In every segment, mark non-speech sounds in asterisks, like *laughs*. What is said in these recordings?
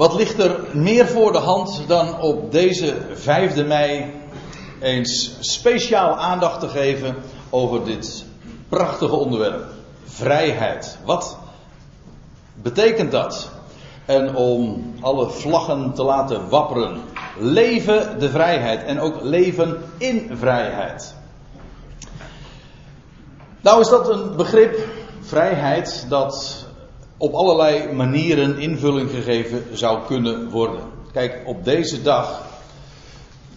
Wat ligt er meer voor de hand dan op deze 5 mei eens speciaal aandacht te geven over dit prachtige onderwerp? Vrijheid. Wat betekent dat? En om alle vlaggen te laten wapperen. Leven de vrijheid en ook leven in vrijheid. Nou is dat een begrip, vrijheid, dat op allerlei manieren invulling gegeven zou kunnen worden. Kijk, op deze dag,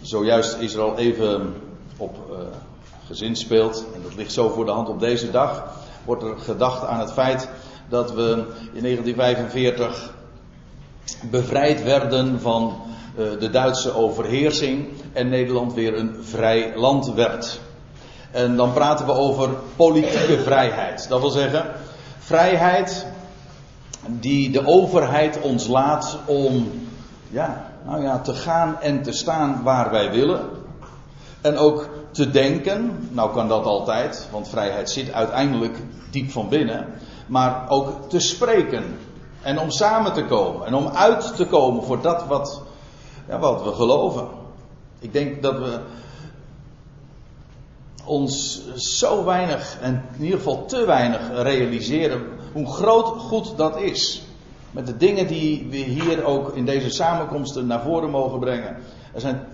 zojuist is er al even op uh, gezin speelt, en dat ligt zo voor de hand op deze dag, wordt er gedacht aan het feit dat we in 1945 bevrijd werden van uh, de Duitse overheersing en Nederland weer een vrij land werd. En dan praten we over politieke vrijheid. Dat wil zeggen, vrijheid die de overheid ons laat om ja, nou ja, te gaan en te staan waar wij willen. En ook te denken, nou kan dat altijd, want vrijheid zit uiteindelijk diep van binnen. Maar ook te spreken. En om samen te komen. En om uit te komen voor dat wat, ja, wat we geloven. Ik denk dat we ons zo weinig, en in ieder geval te weinig, realiseren hoe groot goed dat is. Met de dingen die we hier ook in deze samenkomsten naar voren mogen brengen. Er zijn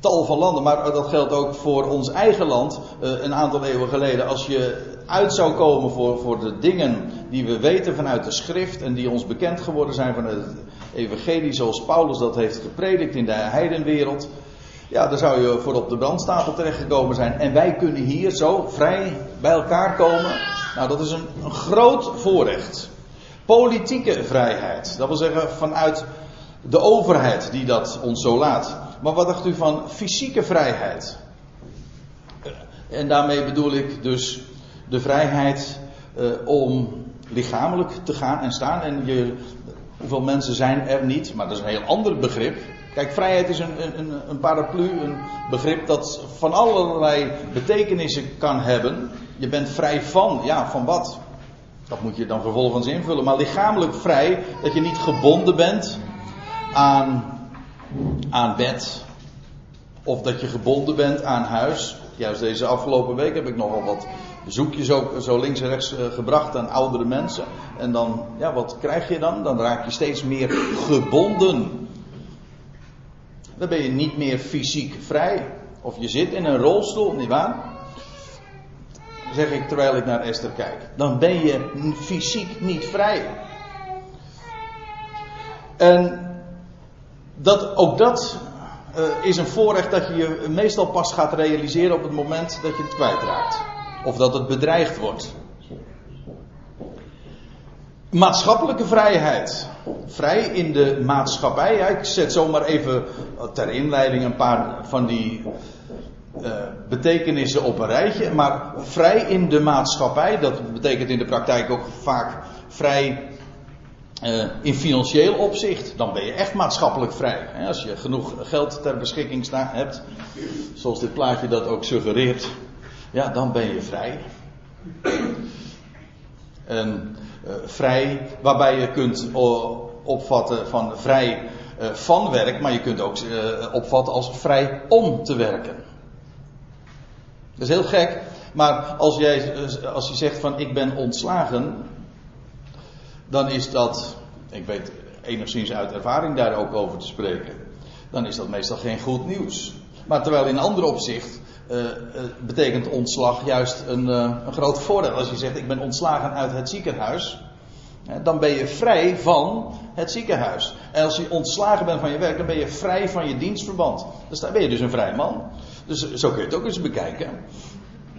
tal van landen, maar dat geldt ook voor ons eigen land. Eh, een aantal eeuwen geleden, als je uit zou komen voor, voor de dingen die we weten vanuit de schrift en die ons bekend geworden zijn van het evangelie zoals Paulus dat heeft gepredikt in de heidenwereld. Ja, dan zou je voor op de brandstapel terechtgekomen zijn. En wij kunnen hier zo vrij bij elkaar komen. Nou, dat is een, een groot voorrecht. Politieke vrijheid. Dat wil zeggen vanuit de overheid die dat ons zo laat. Maar wat dacht u van fysieke vrijheid? En daarmee bedoel ik dus de vrijheid uh, om lichamelijk te gaan en staan. En je, hoeveel mensen zijn er niet, maar dat is een heel ander begrip. Kijk, vrijheid is een, een, een paraplu, een begrip dat van allerlei betekenissen kan hebben. Je bent vrij van, ja, van wat? Dat moet je dan vervolgens invullen. Maar lichamelijk vrij, dat je niet gebonden bent aan, aan bed. Of dat je gebonden bent aan huis. Juist deze afgelopen week heb ik nogal wat bezoekjes ook zo links en rechts eh, gebracht aan oudere mensen. En dan, ja, wat krijg je dan? Dan raak je steeds meer gebonden dan ben je niet meer fysiek vrij. Of je zit in een rolstoel, nietwaar? Zeg ik terwijl ik naar Esther kijk. Dan ben je fysiek niet vrij. En dat, ook dat uh, is een voorrecht dat je je meestal pas gaat realiseren op het moment dat je het kwijtraakt. Of dat het bedreigd wordt. Maatschappelijke vrijheid. Vrij in de maatschappij. Ik zet zomaar even ter inleiding een paar van die uh, betekenissen op een rijtje. Maar vrij in de maatschappij, dat betekent in de praktijk ook vaak vrij uh, in financieel opzicht. Dan ben je echt maatschappelijk vrij. Als je genoeg geld ter beschikking hebt, zoals dit plaatje dat ook suggereert, ja, dan ben je vrij. En uh, vrij, waarbij je kunt opvatten van vrij van werk, maar je kunt ook opvatten als vrij om te werken. Dat is heel gek, maar als, jij, als je zegt van ik ben ontslagen, dan is dat, ik weet enigszins uit ervaring daar ook over te spreken, dan is dat meestal geen goed nieuws. Maar terwijl in ander opzicht uh, betekent ontslag juist een, uh, een groot voordeel. Als je zegt ik ben ontslagen uit het ziekenhuis, dan ben je vrij van het ziekenhuis. En als je ontslagen bent van je werk, dan ben je vrij van je dienstverband. Dus dan ben je dus een vrij man. Dus zo kun je het ook eens bekijken.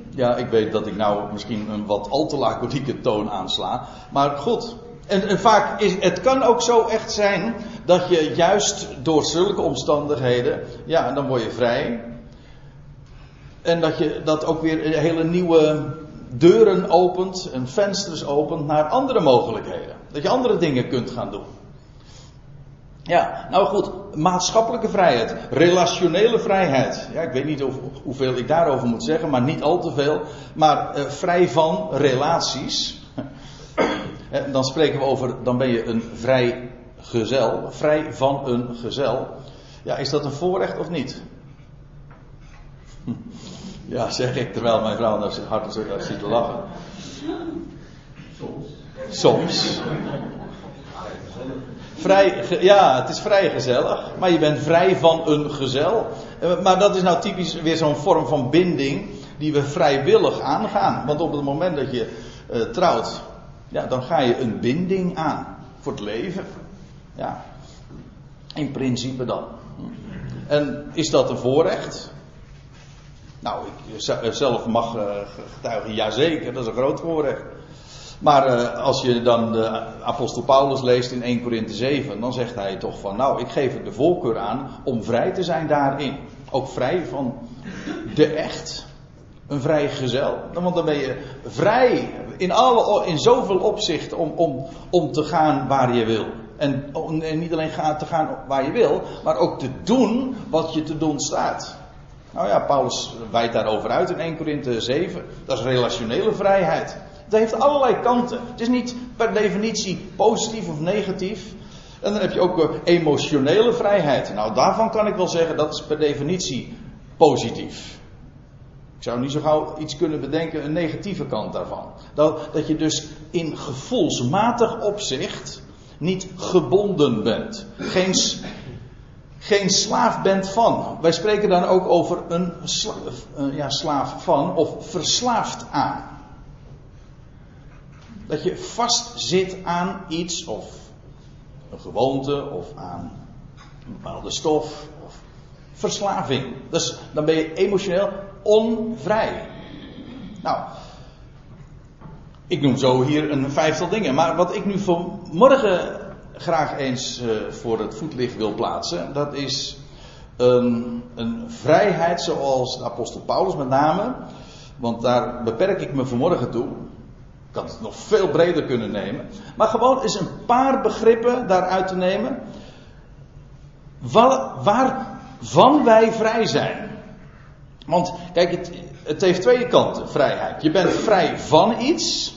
Ja, ik weet dat ik nou misschien een wat al te laconieke toon aansla. Maar goed. En, en vaak is het kan ook zo echt zijn dat je juist door zulke omstandigheden, ja, dan word je vrij. En dat je dat ook weer hele nieuwe deuren opent en vensters opent naar andere mogelijkheden. Dat je andere dingen kunt gaan doen. Ja, nou goed, maatschappelijke vrijheid, relationele vrijheid. Ja, ik weet niet of, hoeveel ik daarover moet zeggen, maar niet al te veel. Maar eh, vrij van relaties. dan spreken we over, dan ben je een vrij gezel, vrij van een gezel. Ja, is dat een voorrecht of niet? *laughs* Ja, zeg ik terwijl mijn vrouw naar zijn hart zit te lachen. Soms. Soms. Vrij, ja, het is vrij gezellig, maar je bent vrij van een gezel. Eh, maar dat is nou typisch weer zo'n vorm van binding die we vrijwillig aangaan. Want op het moment dat je uh, trouwt, ja, dan ga je een binding aan voor het leven. Ja, in principe dan. En is dat een voorrecht? Nou, ik eh, zelf mag getuigen, jazeker, dat is een groot voorrecht. Maar uh, als je dan de apostel Paulus leest in 1 Korinthe 7, dan zegt hij toch van, nou, ik geef er de voorkeur aan om vrij te zijn daarin. Ook vrij van de echt. Een vrij gezel. Want dan ben je vrij in, alle, in zoveel opzichten om, om, om te gaan waar je wil. En, en niet alleen te gaan waar je wil, maar ook te doen wat je te doen staat. Nou ja, Paulus wijdt daarover uit in 1 Korinthe 7. Dat is relationele vrijheid. Het heeft allerlei kanten. Het is niet per definitie positief of negatief. En dan heb je ook eh, emotionele vrijheid. Nou, daarvan kan ik wel zeggen dat is per definitie positief. Ik zou niet zo gauw iets kunnen bedenken, een negatieve kant daarvan. Dat, dat je dus in gevoelsmatig opzicht niet gebonden bent. Geen, geen slaaf bent van. Wij spreken dan ook over een eh, ja, slaaf van of verslaafd aan. Dat je vast zit aan iets of een gewoonte of aan een bepaalde stof of verslaving. Dus dan ben je emotioneel onvrij. Nou, ik noem zo hier een vijftal dingen. Maar wat ik nu vanmorgen graag eens uh, voor het voetlicht wil plaatsen, dat is een, een vrijheid zoals de apostel Paulus met name. Want daar beperk ik me vanmorgen toe. Had het nog veel breder kunnen nemen. Maar gewoon eens een paar begrippen daaruit te nemen. waarvan wij vrij zijn. Want kijk, het, het heeft twee kanten, vrijheid. Je bent vrij van iets.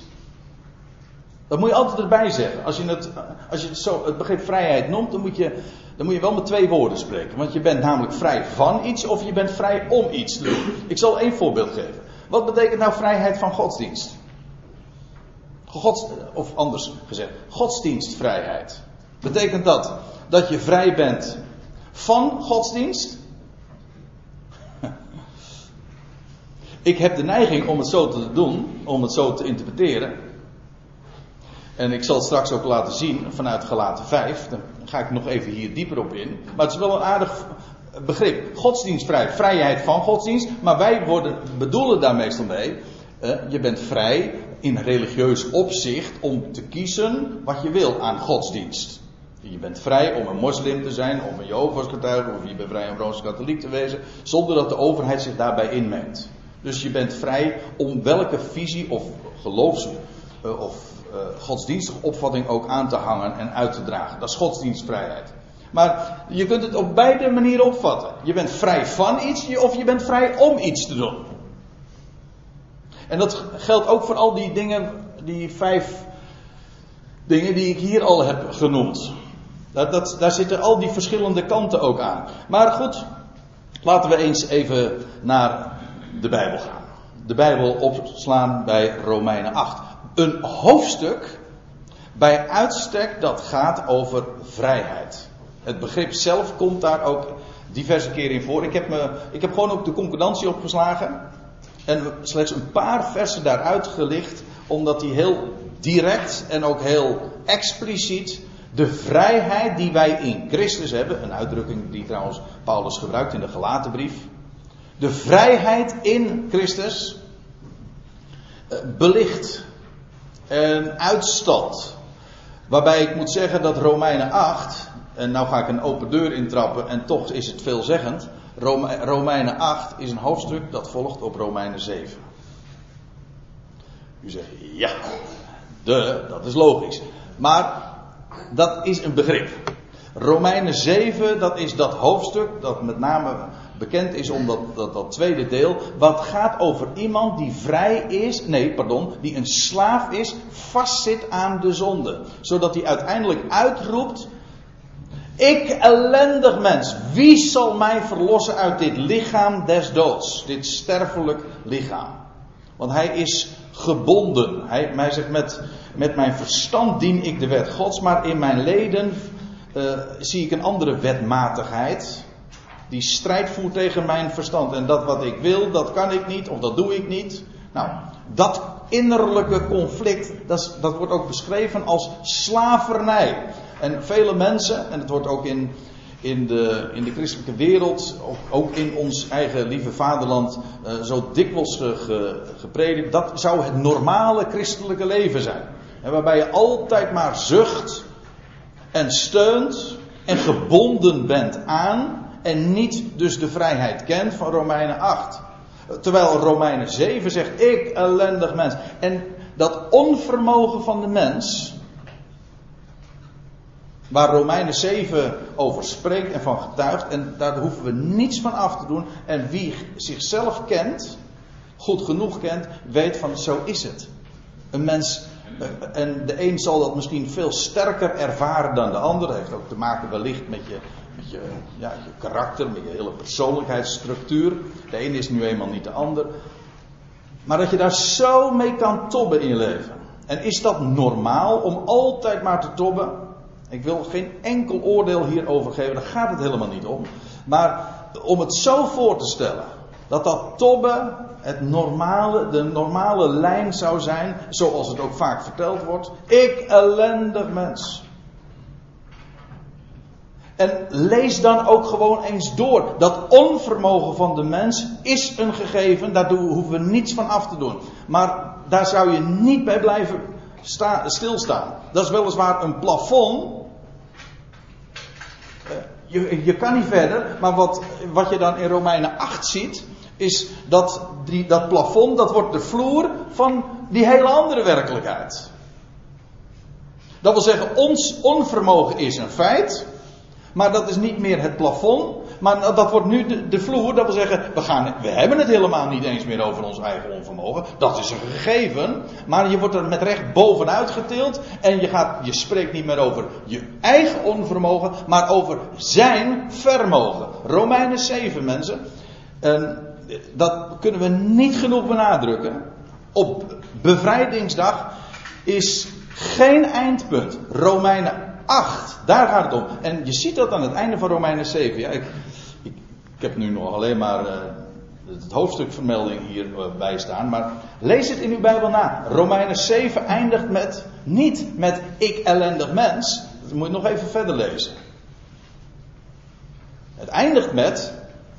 Dat moet je altijd erbij zeggen. Als je het, als je zo, het begrip vrijheid noemt, dan moet, je, dan moet je wel met twee woorden spreken. Want je bent namelijk vrij van iets of je bent vrij om iets te doen. Ik zal één voorbeeld geven. Wat betekent nou vrijheid van godsdienst? Of anders gezegd, godsdienstvrijheid. Betekent dat dat je vrij bent van godsdienst? *laughs* Ik heb de neiging om het zo te doen, om het zo te interpreteren. En ik zal het straks ook laten zien vanuit gelaten 5. Dan ga ik nog even hier dieper op in. Maar het is wel een aardig begrip. Godsdienstvrij, vrijheid van godsdienst. Maar wij bedoelen daar meestal mee. Eh, je bent vrij in religieus opzicht om te kiezen wat je wil aan godsdienst. Je bent vrij om een moslim te zijn, om een Jehovah's getuige, of je bent vrij om rooms-katholiek te wezen, zonder dat de overheid zich daarbij inmengt. Dus je bent vrij om welke visie of geloofs- uh, of uh, godsdienstige opvatting ook aan te hangen en uit te dragen. Dat is godsdienstvrijheid. Maar je kunt het op beide manieren opvatten. Je bent vrij van iets of je bent vrij om iets te doen. En dat geldt ook voor al die dingen, die vijf dingen die ik hier al heb genoemd. Dat, dat, daar zitten al die verschillende kanten ook aan. Maar goed, laten we eens even naar de Bijbel gaan. De Bijbel opslaan bij Romeinen 8. Een hoofdstuk bij uitstek dat gaat over vrijheid. Het begrip zelf komt daar ook diverse keren in voor. Ik heb, me, ik heb gewoon ook de concordantie opgeslagen. En slechts een paar versen daaruit gelicht, omdat die heel direct en ook heel expliciet de vrijheid die wij in Christus hebben, een uitdrukking die trouwens Paulus gebruikt in de Galatenbrief, de vrijheid in Christus eh, belicht en uitstalt. Waarbij ik moet zeggen dat Romeinen 8, en nou ga ik een open deur intrappen en toch is het veelzeggend. Romeinen 8 is een hoofdstuk dat volgt op Romeinen 7. U zegt, ja, de, dat is logisch. Maar dat is een begrip. Romeinen 7, dat is dat hoofdstuk dat met name bekend is om dat, dat, dat, tweede deel. Wat gaat over iemand die vrij is, nee, pardon, die een slaaf is, vastzit aan de zonde. Zodat hij uiteindelijk uitroept Ik ellendig mens, wie zal mij verlossen uit dit lichaam des doods, dit sterfelijk lichaam? Want hij is gebonden. Hij, hij zegt met, met mijn verstand dien ik de wet Gods, maar in mijn leden uh, zie ik een andere wetmatigheid. Die strijd voert tegen mijn verstand. En dat wat ik wil, dat kan ik niet, of dat doe ik niet. Nou, dat innerlijke conflict, dat, dat wordt ook beschreven als slavernij. En vele mensen, en het wordt ook in, in, de, in de christelijke wereld, ook, ook in ons eigen lieve vaderland, uh, zo dikwijls ge, gepredikt, dat zou het normale christelijke leven zijn. En waarbij je altijd maar zucht en steunt en gebonden bent aan en niet dus de vrijheid kent van Romeinen 8. Terwijl Romeinen 7 zegt, ik ellendig mens. En dat onvermogen van de mens, waar Romeinen 7 over spreekt en van getuigt, en daar hoeven we niets van af te doen. En wie zichzelf kent, goed genoeg kent, weet van zo is het. Een mens, eh, en de een zal dat misschien veel sterker ervaren dan de ander. Dat heeft ook te maken wellicht met je met je, ja, je karakter, met je hele persoonlijkheidsstructuur. De ene is nu eenmaal niet de ander. Maar dat je daar zo mee kan tobben in je leven. En is dat normaal om altijd maar te tobben? Ik wil geen enkel oordeel hierover geven, daar gaat het helemaal niet om. Maar om het zo voor te stellen, dat dat tobben het normale, de normale lijn zou zijn, zoals het ook vaak verteld wordt. Ik ellendig mens. En lees dan ook gewoon eens door. Dat onvermogen van de mens is een gegeven, daar hoeven we niets van af te doen. Maar daar zou je niet bij blijven stilstaan. Dat is weliswaar een plafond. Je, je kan niet verder, maar wat, wat je dan in Romeinen 8 ziet, is dat die, dat plafond, dat wordt de vloer van die hele andere werkelijkheid. Dat wil zeggen, ons onvermogen is een feit. Maar dat is niet meer het plafond. Maar dat wordt nu de, de, vloer. Dat wil zeggen, we, gaan, we hebben het helemaal niet eens meer over ons eigen onvermogen. Dat is een gegeven. Maar je wordt er met recht bovenuit getild. En je, gaat, je spreekt niet meer over je eigen onvermogen. Maar over zijn vermogen. Romeinen 7 mensen. En dat kunnen we niet genoeg benadrukken. Op bevrijdingsdag is geen eindpunt. Romeinen 8. Daar gaat het om. En je ziet dat aan het einde van Romeinen 7. Ja, ik, ik heb nu nog alleen maar uh, het hoofdstukvermelding hierbij uh, staan. Maar lees het in uw Bijbel na. Romeinen 7 eindigt met, niet met ik ellendig mens. Dat moet je nog even verder lezen. Het eindigt met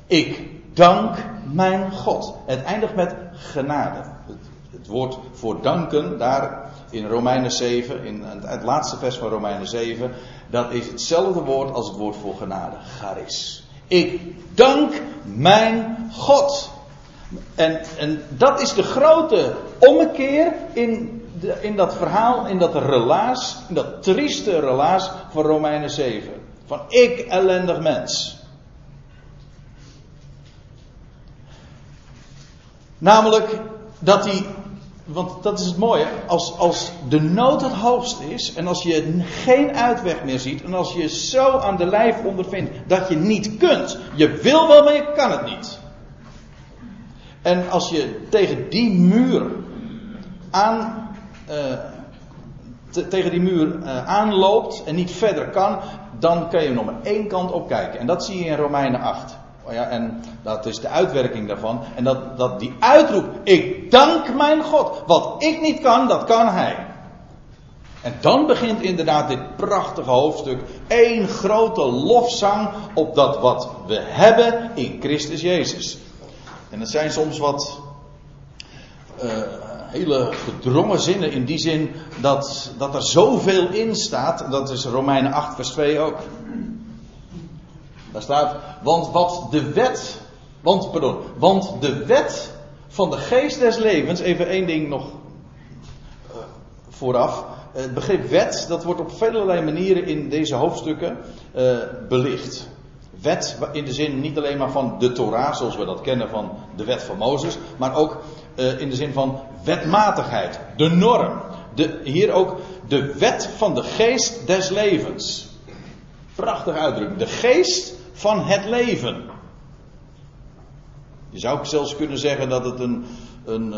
ik dank mijn God. Het eindigt met genade. Het, het woord voor danken daar in Romeinen 7, in het, laatste vers van Romeinen 7, dat is hetzelfde woord als het woord voor genade, charis. Ik dank mijn God. En, en dat is de grote ommekeer in, de, in dat verhaal, in dat relaas, in dat trieste relaas van Romeinen 7. Van ik ellendig mens. Namelijk dat hij want dat is het mooie, als, als de nood het hoogst is en als je geen uitweg meer ziet en als je zo aan de lijf ondervindt dat je niet kunt, je wil wel maar je kan het niet. En als je tegen die muur aan, uh, tegen die muur uh, aanloopt en niet verder kan, dan kan je nog maar één kant op kijken. En dat zie je in Romeinen 8. Oh ja, en dat is de uitwerking daarvan. En dat, dat die uitroep, ik dank mijn God. Wat ik niet kan, dat kan Hij. En dan begint inderdaad dit prachtige hoofdstuk. één grote lofzang op dat wat we hebben in Christus Jezus. En dat zijn soms wat uh, hele gedrongen zinnen in die zin dat, dat er zoveel in staat. Dat is Romeinen 8 vers 2 ook. Daar staat, want wat de wet, want, pardon, want de wet van de geest des levens, even één ding nog uh, vooraf. Het begrip wet, dat wordt op vele manieren in deze hoofdstukken uh, belicht. Wet in de zin niet alleen maar van de Torah, zoals we dat kennen van de wet van Mozes, maar ook in de zin van wetmatigheid, de norm. De, hier ook de wet van de geest des levens. Prachtig uitdruk. De geest van het leven. Je zou zelfs kunnen zeggen dat het een, eh, een,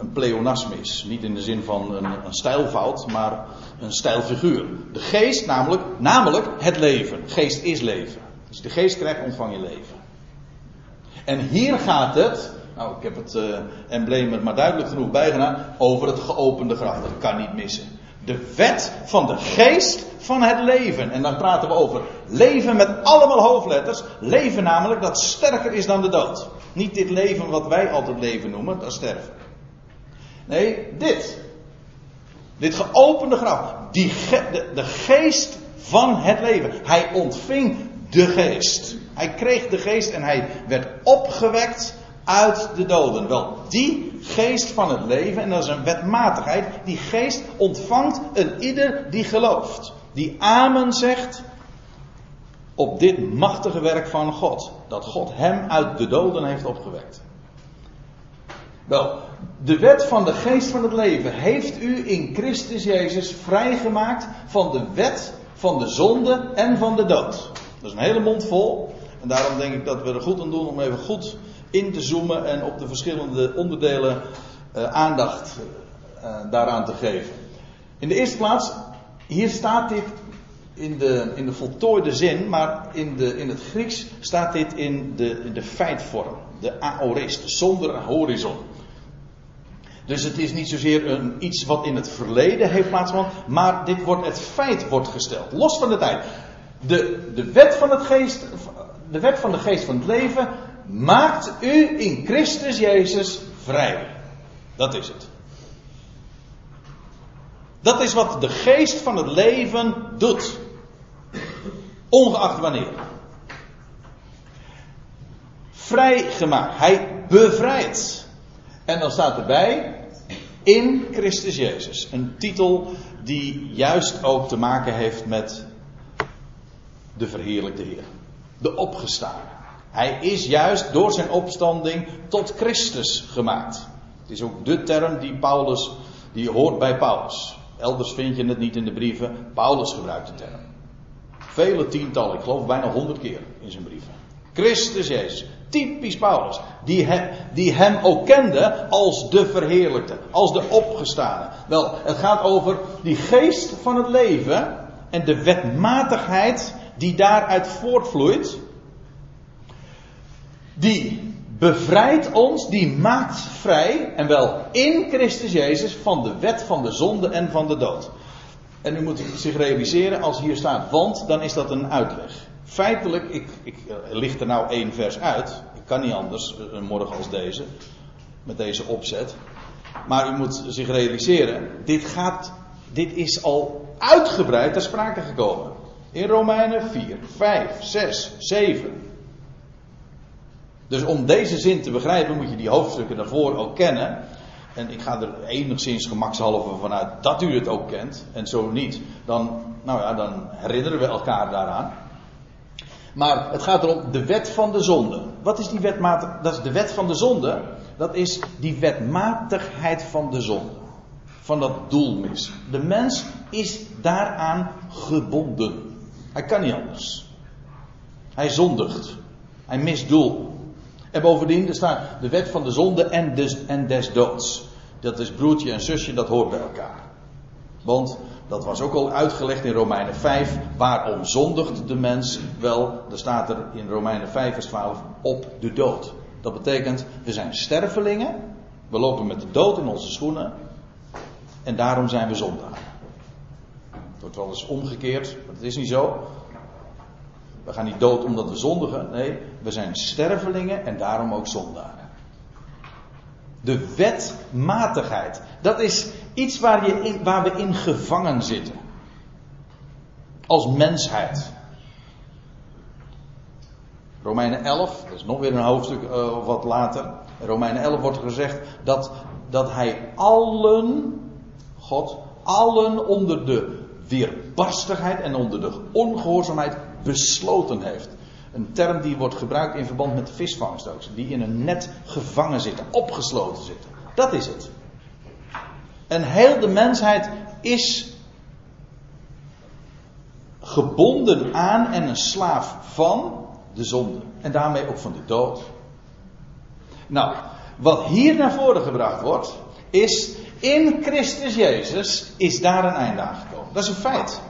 een pleonasme is. Niet in de zin van een, een stijlfout, maar een stijlfiguur. De geest namelijk, namelijk het leven. Geest is leven. Je de geest krijgt, ontvang je leven. En hier gaat het, nou ik heb het uh, embleem er maar duidelijk genoeg bijgedaan, over het geopende graf. Dat kan niet missen. De wet van de geest van het leven. En dan praten we over leven met allemaal hoofdletters. Leven namelijk dat sterker is dan de dood. Niet dit leven wat wij altijd leven noemen, dat sterven. Nee, dit. Dit geopende graf. Die de, de geest van het leven. Hij ontving de geest. Hij kreeg de geest en hij werd opgewekt uit de doden. Wel, die geest van het leven, en dat is een wetmatigheid, die geest ontvangt een ieder die gelooft. Die amen zegt op dit machtige werk van God. Dat God hem uit de doden heeft opgewekt. Wel, de wet van de geest van het leven heeft u in Christus Jezus vrijgemaakt van de wet van de zonde en van de dood. Dat is een hele mond vol. En daarom denk ik dat we er goed aan doen om even goed in te zoomen en op de verschillende onderdelen uh, aandacht uh, daaraan te geven. In de eerste plaats, hier staat dit in de, in de voltooide zin, maar in, de, in het Grieks staat dit in de, de feitvorm, de aorist, zonder horizon. Dus het is niet zozeer een, iets wat in het verleden heeft plaatsgevonden, maar dit wordt, het feit wordt gesteld, los van de tijd. De, de, wet van het geest, de wet van de geest van het leven maakt u in Christus Jezus vrij. Dat is het. Dat is wat de geest van het leven doet. Ongeacht wanneer. Vrijgemaakt. Hij bevrijdt. En dan staat erbij. In Christus Jezus. Een titel die juist ook te maken heeft met de verheerlijkte Heer. De opgestaan. Hij is juist door zijn opstanding tot Christus gemaakt. Het is ook de term die Paulus, die hoort bij Paulus. Elders vind je het niet in de brieven. Paulus gebruikt de term. Vele tientallen, ik geloof bijna honderd keer in zijn brieven. Christus Jezus. Typisch Paulus. Die hem, die hem ook kende als de verheerlijkte. Als de opgestane. Wel, het gaat over die geest van het leven. En de wetmatigheid die daaruit voortvloeit. Die bevrijdt ons, die maakt vrij, en wel in Christus Jezus, van de wet van de zonde en van de dood. En u moet zich realiseren, als hier staat want, dan is dat een uitleg. Feitelijk, ik, ik uh, licht er nou één vers uit. Ik kan niet anders, een morgen als deze, met deze opzet. Maar u moet zich realiseren, dit gaat, dit is al uitgebreid ter sprake gekomen. In Romeinen 4, 5, 6, 7. Dus om deze zin te begrijpen moet je die hoofdstukken daarvoor ook kennen. En ik ga er enigszins gemakshalve vanuit dat u het ook kent. En zo niet, dan, nou ja, dan herinneren we elkaar daaraan. Maar het gaat erom de wet van de zonde. Wat is die wetmatig? Dat is de wet van de zonde. Dat is die wetmatigheid van de zonde. Van dat doelmis. De mens is daaraan gebonden. Hij kan niet anders. Hij zondigt. Hij mist doel. En bovendien, er staat de wet van de zonde en des, en des doods. Dat is broertje en zusje, dat hoort bij elkaar. Want dat was ook al uitgelegd in Romeinen 5. Waarom zondigt de mens? Wel, er staat er in Romeinen 5, vers 12 op de dood. Dat betekent, we zijn stervelingen. We lopen met de dood in onze schoenen. En daarom zijn we zondaar. Het wordt wel eens omgekeerd, maar het is niet zo. We gaan niet dood omdat we zondigen. Nee, we zijn stervelingen en daarom ook zondaren. De wetmatigheid. Dat is iets waar, je waar we in gevangen zitten. Als mensheid. Romeinen 11, dat is nog weer een hoofdstuk uh, wat later. In Romeinen 11 wordt gezegd dat, dat hij allen, God, allen onder de weerbarstigheid en onder de ongehoorzaamheid besloten heeft. Een term die wordt gebruikt in verband met de visvangst. Die in een net gevangen zitten, opgesloten zitten. Dat is het. En heel de mensheid is gebonden aan en een slaaf van de zonde. En daarmee ook van de dood. Nou, wat hier naar voren gebracht wordt, is in Christus Jezus is daar een einde aangekomen. Dat is een feit.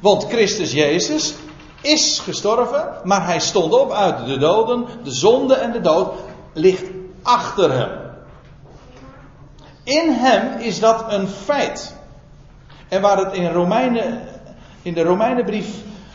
Want Christus Jezus is gestorven, maar hij stond op uit de doden. De zonde en de dood ligt achter hem. In hem is dat een feit. En waar het in, Romeinen, in de Romeinenbrief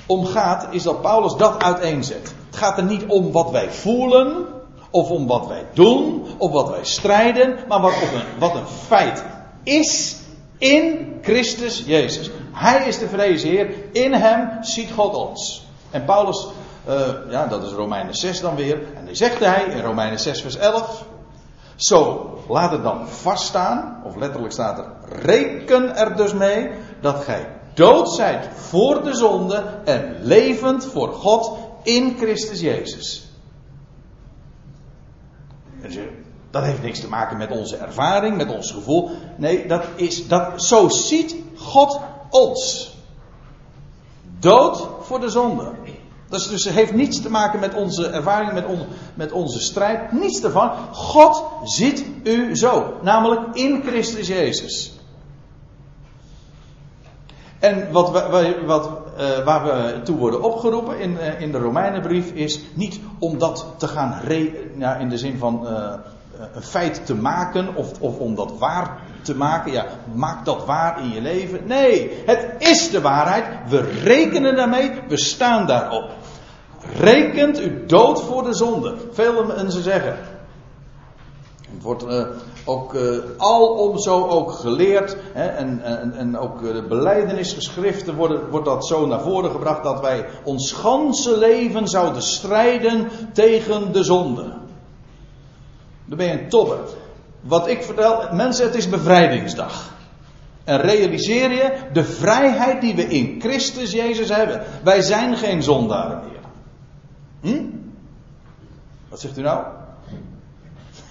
om gaat, is dat Paulus dat uiteenzet. Het gaat er niet om wat wij voelen, of om wat wij doen, of wat wij strijden, maar wat, een, wat een feit is in Christus Jezus. Hij is de vrezen Heer, in hem ziet God ons. En Paulus, uh, ja, dat is Romeinen 6 dan weer, en die zegt hij in Romeinen 6 vers 11, zo, laat het dan vaststaan, of letterlijk staat er, reken er dus mee dat gij dood zijt voor de zonde en levend voor God in Christus Jezus. Dat heeft niks te maken met onze ervaring, met ons gevoel. Nee, dat is, dat, zo ziet God ons. Dood voor de zonde. Dat dus heeft niets te maken met onze ervaring, met, met onze strijd. Niets ervan. God ziet u zo. Namelijk in Christus Jezus. En wat, wat, uh, waar we toe worden opgeroepen in, uh, in de Romeinenbrief is niet om dat te gaan re, ja, in de zin van uh, een feit te maken of, of om dat waar te maken. Ja, maak dat waar in je leven. Nee, het is de waarheid. We rekenen daarmee, we staan daarop. Rekent u dood voor de zonde. Veel mensen zeggen. Het wordt uh, ook uh, alom zo ook geleerd. Hè, en, en, en ook de beleidenisgeschriften worden, wordt dat zo naar voren gebracht. Dat wij ons ganse leven zouden strijden tegen de zonde. Dan ben je een topper. Wat ik vertel, mensen, het is bevrijdingsdag. En realiseer je de vrijheid die we in Christus Jezus hebben. Wij zijn geen zondaren meer. Hm? Wat zegt u nou?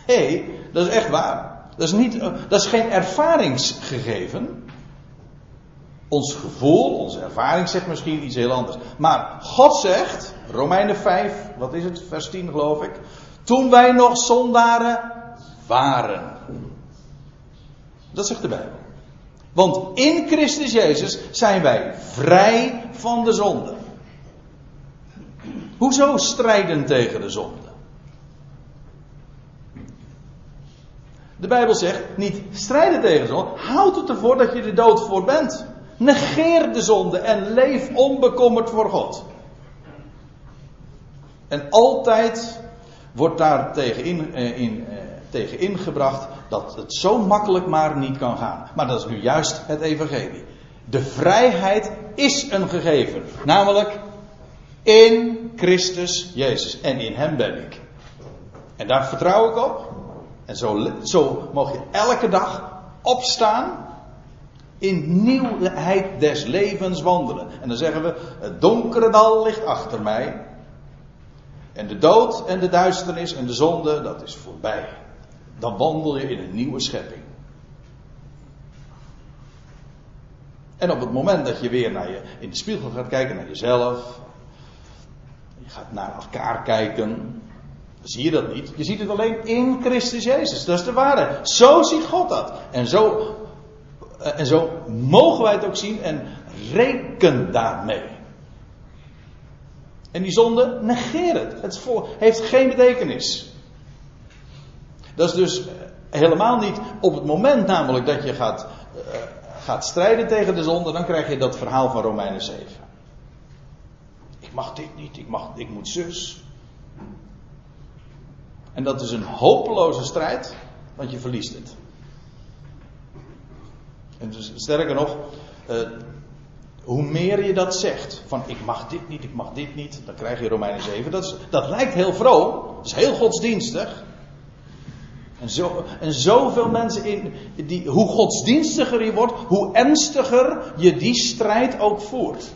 Nee, dat is echt waar. Dat is, niet, dat is geen ervaringsgegeven. Ons gevoel, onze ervaring zegt misschien iets heel anders. Maar God zegt, Romeinen 5, wat is het, vers 10 geloof ik. Toen wij nog zondaren waren. Dat zegt de Bijbel. Want in Christus Jezus zijn wij vrij van de zonde. Hoezo strijden tegen de zonde? De Bijbel zegt niet strijden tegen de zonde. Houd het ervoor dat je de dood voor bent. Negeer de zonde en leef onbekommerd voor God. En altijd wordt daar tegen, in, eh, eh, tegen ingebracht dat het zo makkelijk maar niet kan gaan. Maar dat is nu juist het evangelie. De vrijheid is een gegeven. Namelijk in Christus Jezus. En in Hem ben ik. En daar vertrouw ik op. En zo, zo mag je elke dag opstaan. In nieuwheid des levens wandelen. En dan zeggen we: Het donkere dal ligt achter mij. En de dood en de duisternis en de zonde, dat is voorbij. Dan wandel je in een nieuwe schepping. En op het moment dat je weer naar je, in de spiegel gaat kijken naar jezelf, je gaat naar elkaar kijken, zie je dat niet. Je ziet het alleen in Christus Jezus. Dat is de waarheid. Zo ziet God dat. En zo, eh, en zo mogen wij het ook zien en reken daarmee. En die zonde, negeer het. Het heeft geen betekenis. Dat is dus eh, helemaal niet op het moment namelijk dat je gaat, uh, gaat strijden tegen de zonde, dan krijg je dat verhaal van Romeinen 7. Ik mag dit niet, ik, mag, ik moet zus. En dat is een hopeloze strijd, want je verliest het. En dus, sterker nog, uh, hoe meer je dat zegt, van ik mag dit niet, ik mag dit niet, dan krijg je Romeinen 7. Dat, dat lijkt heel vroom, dat is heel godsdienstig. En, zo, en zoveel mensen, in, die, hoe godsdienstiger je wordt, hoe ernstiger je die strijd ook voert.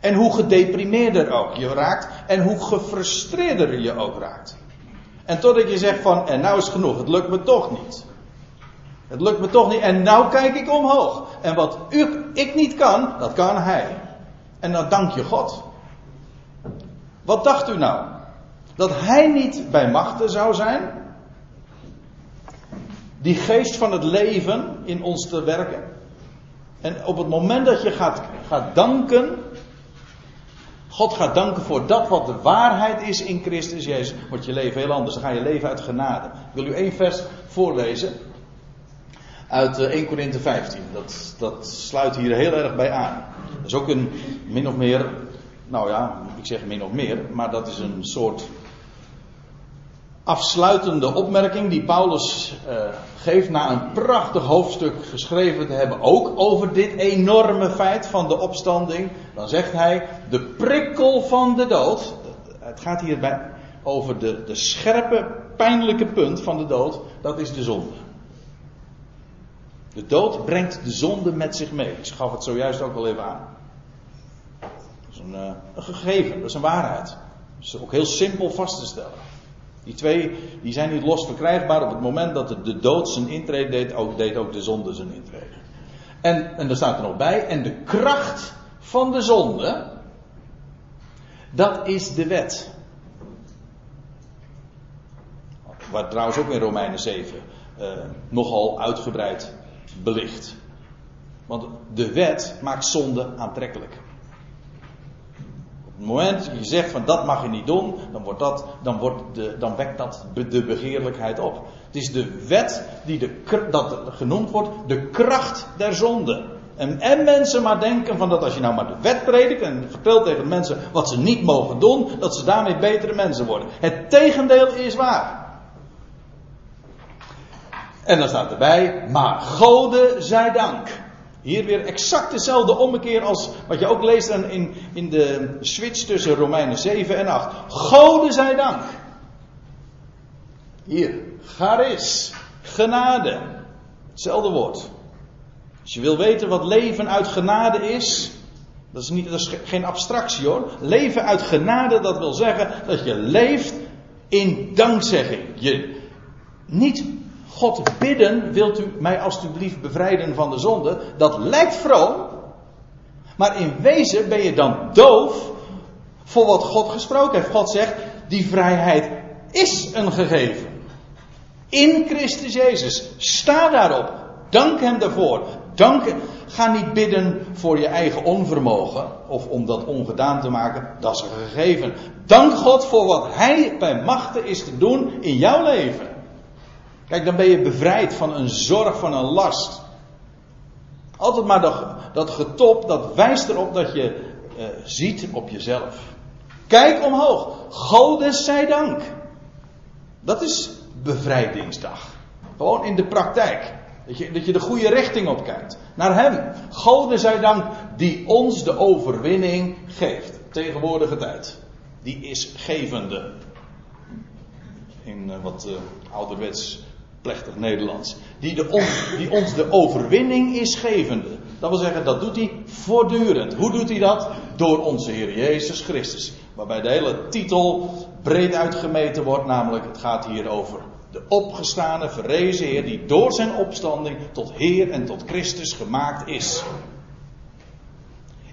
En hoe gedeprimeerder ook je raakt en hoe gefrustreerder je ook raakt. En totdat je zegt van, en nou is genoeg, het lukt me toch niet. Het lukt me toch niet. En nou kijk ik omhoog. En wat ik niet kan, dat kan hij. En dan dank je God. Wat dacht u nou? Dat hij niet bij machten zou zijn? Die geest van het leven in ons te werken? En op het moment dat je gaat, gaat danken, God gaat danken voor dat wat de waarheid is in Christus Jezus, wordt je leven heel anders. Dan ga je leven uit genade. Ik wil u één vers voorlezen uit 1 eh, Korinthe 15. Dat, dat sluit hier heel erg bij aan. Dat is ook een min of meer, nou ja, ik zeg min of meer, maar dat is een soort afsluitende opmerking die Paulus uh, geeft na een prachtig hoofdstuk geschreven te hebben, ook over dit enorme feit van de opstanding. Dan zegt hij, de prikkel van de dood, het gaat hierbij over de, de scherpe, pijnlijke punt van de dood, dat is de zonde. De dood brengt de zonde met zich mee. Ik gaf het zojuist ook al even aan. Dat is een, uh, een gegeven, dat is een waarheid. Dat is ook heel simpel vast te stellen. Die twee die zijn niet los verkrijgbaar op het moment dat de, dood zijn intrede deed, ook, deed ook de zonde zijn intrede. En, en er staat er nog bij, en de kracht van de zonde, dat is de wet. Waar trouwens ook in Romeinen 7 uh, eh, nogal uitgebreid belicht. Want de wet maakt zonde aantrekkelijk. Op het moment dat je zegt van dat mag je niet doen, dan, wordt dat, dan, wordt de, dan wekt dat de begeerlijkheid op. Het is de wet die de, dat genoemd wordt de kracht der zonde. En, en mensen maar denken van dat als je nou maar de wet predikt en vertelt tegen mensen wat ze niet mogen doen, dat ze daarmee betere mensen worden. Het tegendeel is waar. En dan staat erbij, maar Gode zij dank. Hier weer exact dezelfde ommekeer als wat je ook leest in, in de switch tussen Romeinen 7 en 8. Gode zij dank. Hier, charis, genade. Hetzelfde woord. Als je wil weten wat leven uit genade is, dat is, niet, dat is geen abstractie hoor. Leven uit genade, dat wil zeggen dat je leeft in dankzegging. Je niet God bidden, wilt u mij alstublieft bevrijden van de zonde? Dat lijkt vroom. Maar in wezen ben je dan doof voor wat God gesproken heeft. God zegt, die vrijheid is een gegeven. In Christus Jezus. Sta daarop. Dank Hem daarvoor. Dank, ga niet bidden voor je eigen onvermogen of om dat ongedaan te maken. Dat is een gegeven. Dank God voor wat Hij bij machten is te doen in jouw leven. Kijk, dan ben je bevrijd van een zorg, van een last. Altijd maar dat, dat getop, dat wijst erop dat je uh, ziet op jezelf. Kijk omhoog. Godes zij dank. Dat is bevrijdingsdag. Gewoon in de praktijk. Dat je, dat je de goede richting op kijkt. Naar Hem. Goden zij dank die ons de overwinning geeft. Tegenwoordige tijd. Die is gevende. In uh, wat uh, ouderwets plechtig Nederlands. Die, die ons de overwinning is gevende. Dat wil zeggen, dat doet hij voortdurend. Hoe doet hij dat? Door onze Heer Jezus Christus. Waarbij de hele titel breed uitgemeten wordt, namelijk het gaat hier over de opgestane, verrezen Heer, die door zijn opstanding tot Heer en tot Christus gemaakt is.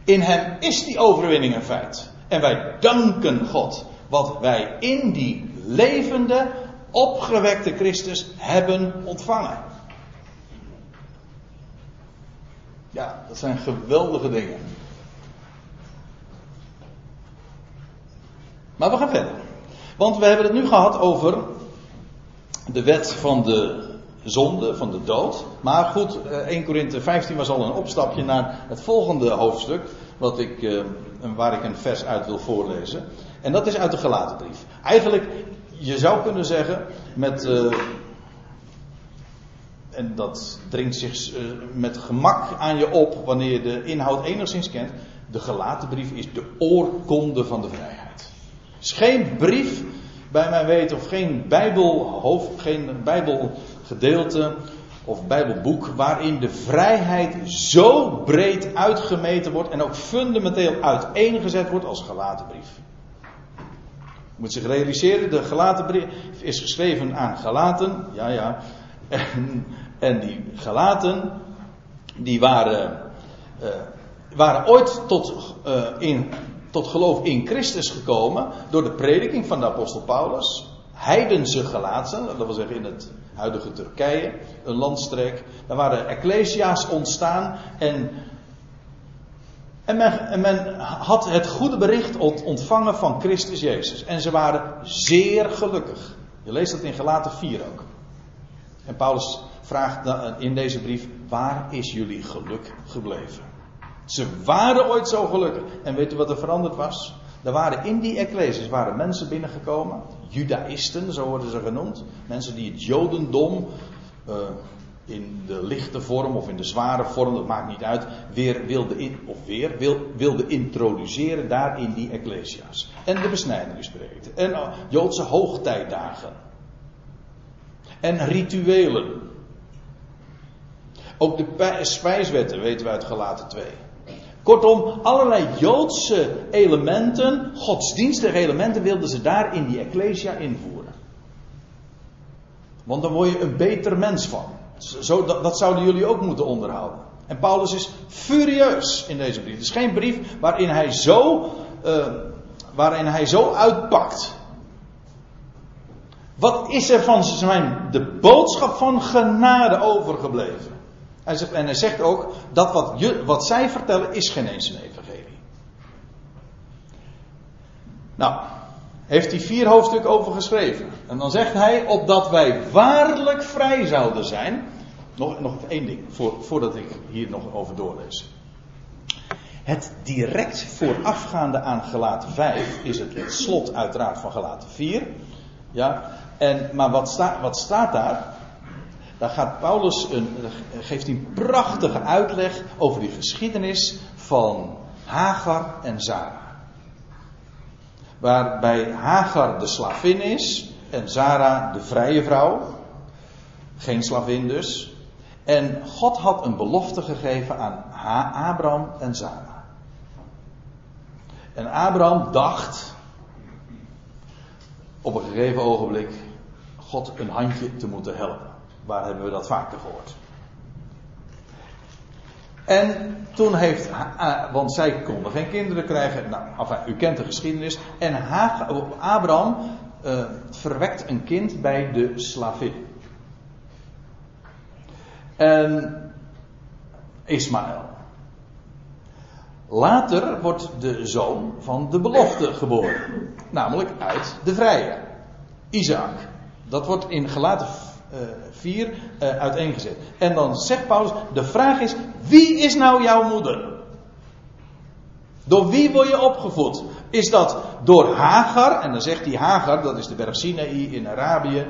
In hem is die overwinning een feit. En wij danken God wat wij in die levende, opgewekte Christus hebben ontvangen. Ja, dat zijn geweldige dingen. Maar we gaan verder. Want we hebben het nu gehad over de wet van de zonde, van de dood. Maar goed, 1 eh, Korinthe 15 was al een opstapje naar het volgende hoofdstuk. Wat ik, eh, waar ik een vers uit wil voorlezen. En dat is uit de Galatenbrief. Eigenlijk je zou kunnen zeggen, met, uh, en dat dringt zich uh, met gemak aan je op wanneer je de inhoud enigszins kent. De gelaten brief is de oorkonde van de vrijheid. Het is geen brief, bij mijn weten, of geen bijbelhoofd, geen bijbelgedeelte of bijbelboek waarin de vrijheid zo breed uitgemeten wordt en ook fundamenteel uiteengezet wordt als gelaten brief moet zich realiseren, de gelaten brief is geschreven aan Galaten. Ja, ja. En, en die Galaten, die waren uh, waren ooit tot, uh, in, tot geloof in Christus gekomen door de prediking van de apostel Paulus. Heidense gelaten, dat wil zeggen in het huidige Turkije, een landstreek. Daar waren ecclesia's ontstaan en, en, men, en men had het goede bericht ontvangen van Christus Jezus. En ze waren zeer gelukkig. Je leest dat in Gelaten 4 ook. En Paulus vraagt in deze brief: waar is jullie geluk gebleven? Ze waren ooit zo gelukkig. En weet u wat er veranderd was? Er waren in die ecclesies waren mensen binnengekomen, judaïsten, zo worden ze genoemd. Mensen die het jodendom uh, in de lichte vorm of in de zware vorm, dat maakt niet uit, weer wilde, in, of weer, wil, wilde introduceren daar in die ecclesia's. En de besnijdingspreekten. En uh, Joodse hoogtijdagen. En rituelen. Ook de spijswetten weten we uit Galaten 2. Kortom, allerlei Joodse elementen, godsdienstige elementen, wilden ze daar in die Ecclesia invoeren. Want dan word je een beter mens van. Zo, dat, zouden jullie ook moeten onderhouden. En Paulus is furieus in deze brief. Het is geen brief waarin hij zo, uh, waarin hij zo uitpakt. Wat is er van zijn de boodschap van genade overgebleven? Hij zegt, en hij zegt ook dat wat, je, wat zij vertellen is geen eens een evangelie. Nou, heeft hij vier hoofdstukken over geschreven. En dan zegt hij, opdat wij waarlijk vrij zouden zijn. Nog, nog één ding, voor, voordat ik hier nog over doorlees. Het direct voorafgaande aan Gelaten 5 is het, slot uiteraard van Gelaten 4. Ja, en, maar wat, wat staat daar? Daar gaat Paulus een, geeft een prachtige uitleg over die geschiedenis van Hagar en Zara. Waarbij Hagar de slavin is en Zara de vrije vrouw. Geen slavin dus. En God had een belofte gegeven aan Abraham en Zara. En Abraham dacht op een gegeven ogenblik God een handje te moeten helpen. Waar hebben we dat vaker gehoord? En toen heeft, want zij konden geen kinderen krijgen. Nou, u kent de geschiedenis. En Abraham uh, verwekt een kind bij de slavin. En Ismaël. Later wordt de zoon van de belofte geboren. Namelijk uit de vrije. Isaac. Dat wordt in gelaten 4 uh, uh, uiteengezet. En dan zegt Paulus: de vraag is: wie is nou jouw moeder? Door wie word je opgevoed? Is dat door Hagar? En dan zegt hij Hagar, dat is de berg Sinaï in Arabië.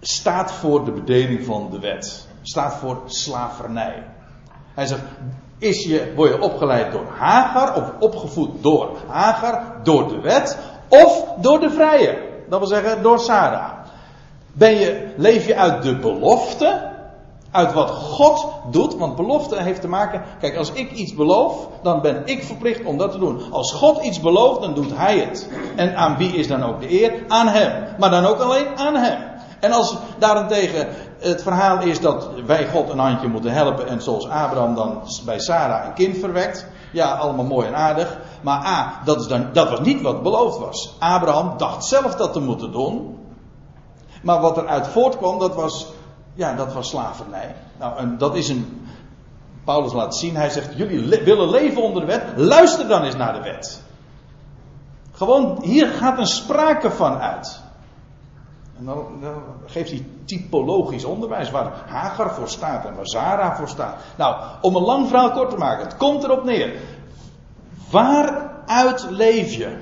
Staat voor de bedeling van de wet. Staat voor slavernij. Hij zegt, is je, word je opgeleid door Hagar, of opgevoed door Hagar, door de wet, of door de vrije? Dat wil zeggen door Sarah. Ben je, leef je uit de belofte? Uit wat God doet? Want belofte heeft te maken. Kijk, als ik iets beloof, dan ben ik verplicht om dat te doen. Als God iets belooft, dan doet Hij het. En aan wie is dan ook de eer? Aan Hem. Maar dan ook alleen aan Hem. En als daarentegen het verhaal is dat wij God een handje moeten helpen. En zoals Abraham dan bij Sarah een kind verwekt. Ja, allemaal mooi en aardig. Maar A, dat, is dan, dat was niet wat beloofd was. Abraham dacht zelf dat te moeten doen. Maar wat eruit voortkwam, dat was, ja, dat was slavernij. Nou, en dat is een. Paulus laat zien, hij zegt: Jullie willen leven onder de wet, luister dan eens naar de wet. Gewoon, hier gaat een sprake van uit. En dan, dan, geeft hij typologisch onderwijs waar Hagar voor staat en waar Zara voor staat. Nou, om een lang verhaal kort te maken, het komt erop neer. Waaruit leef je?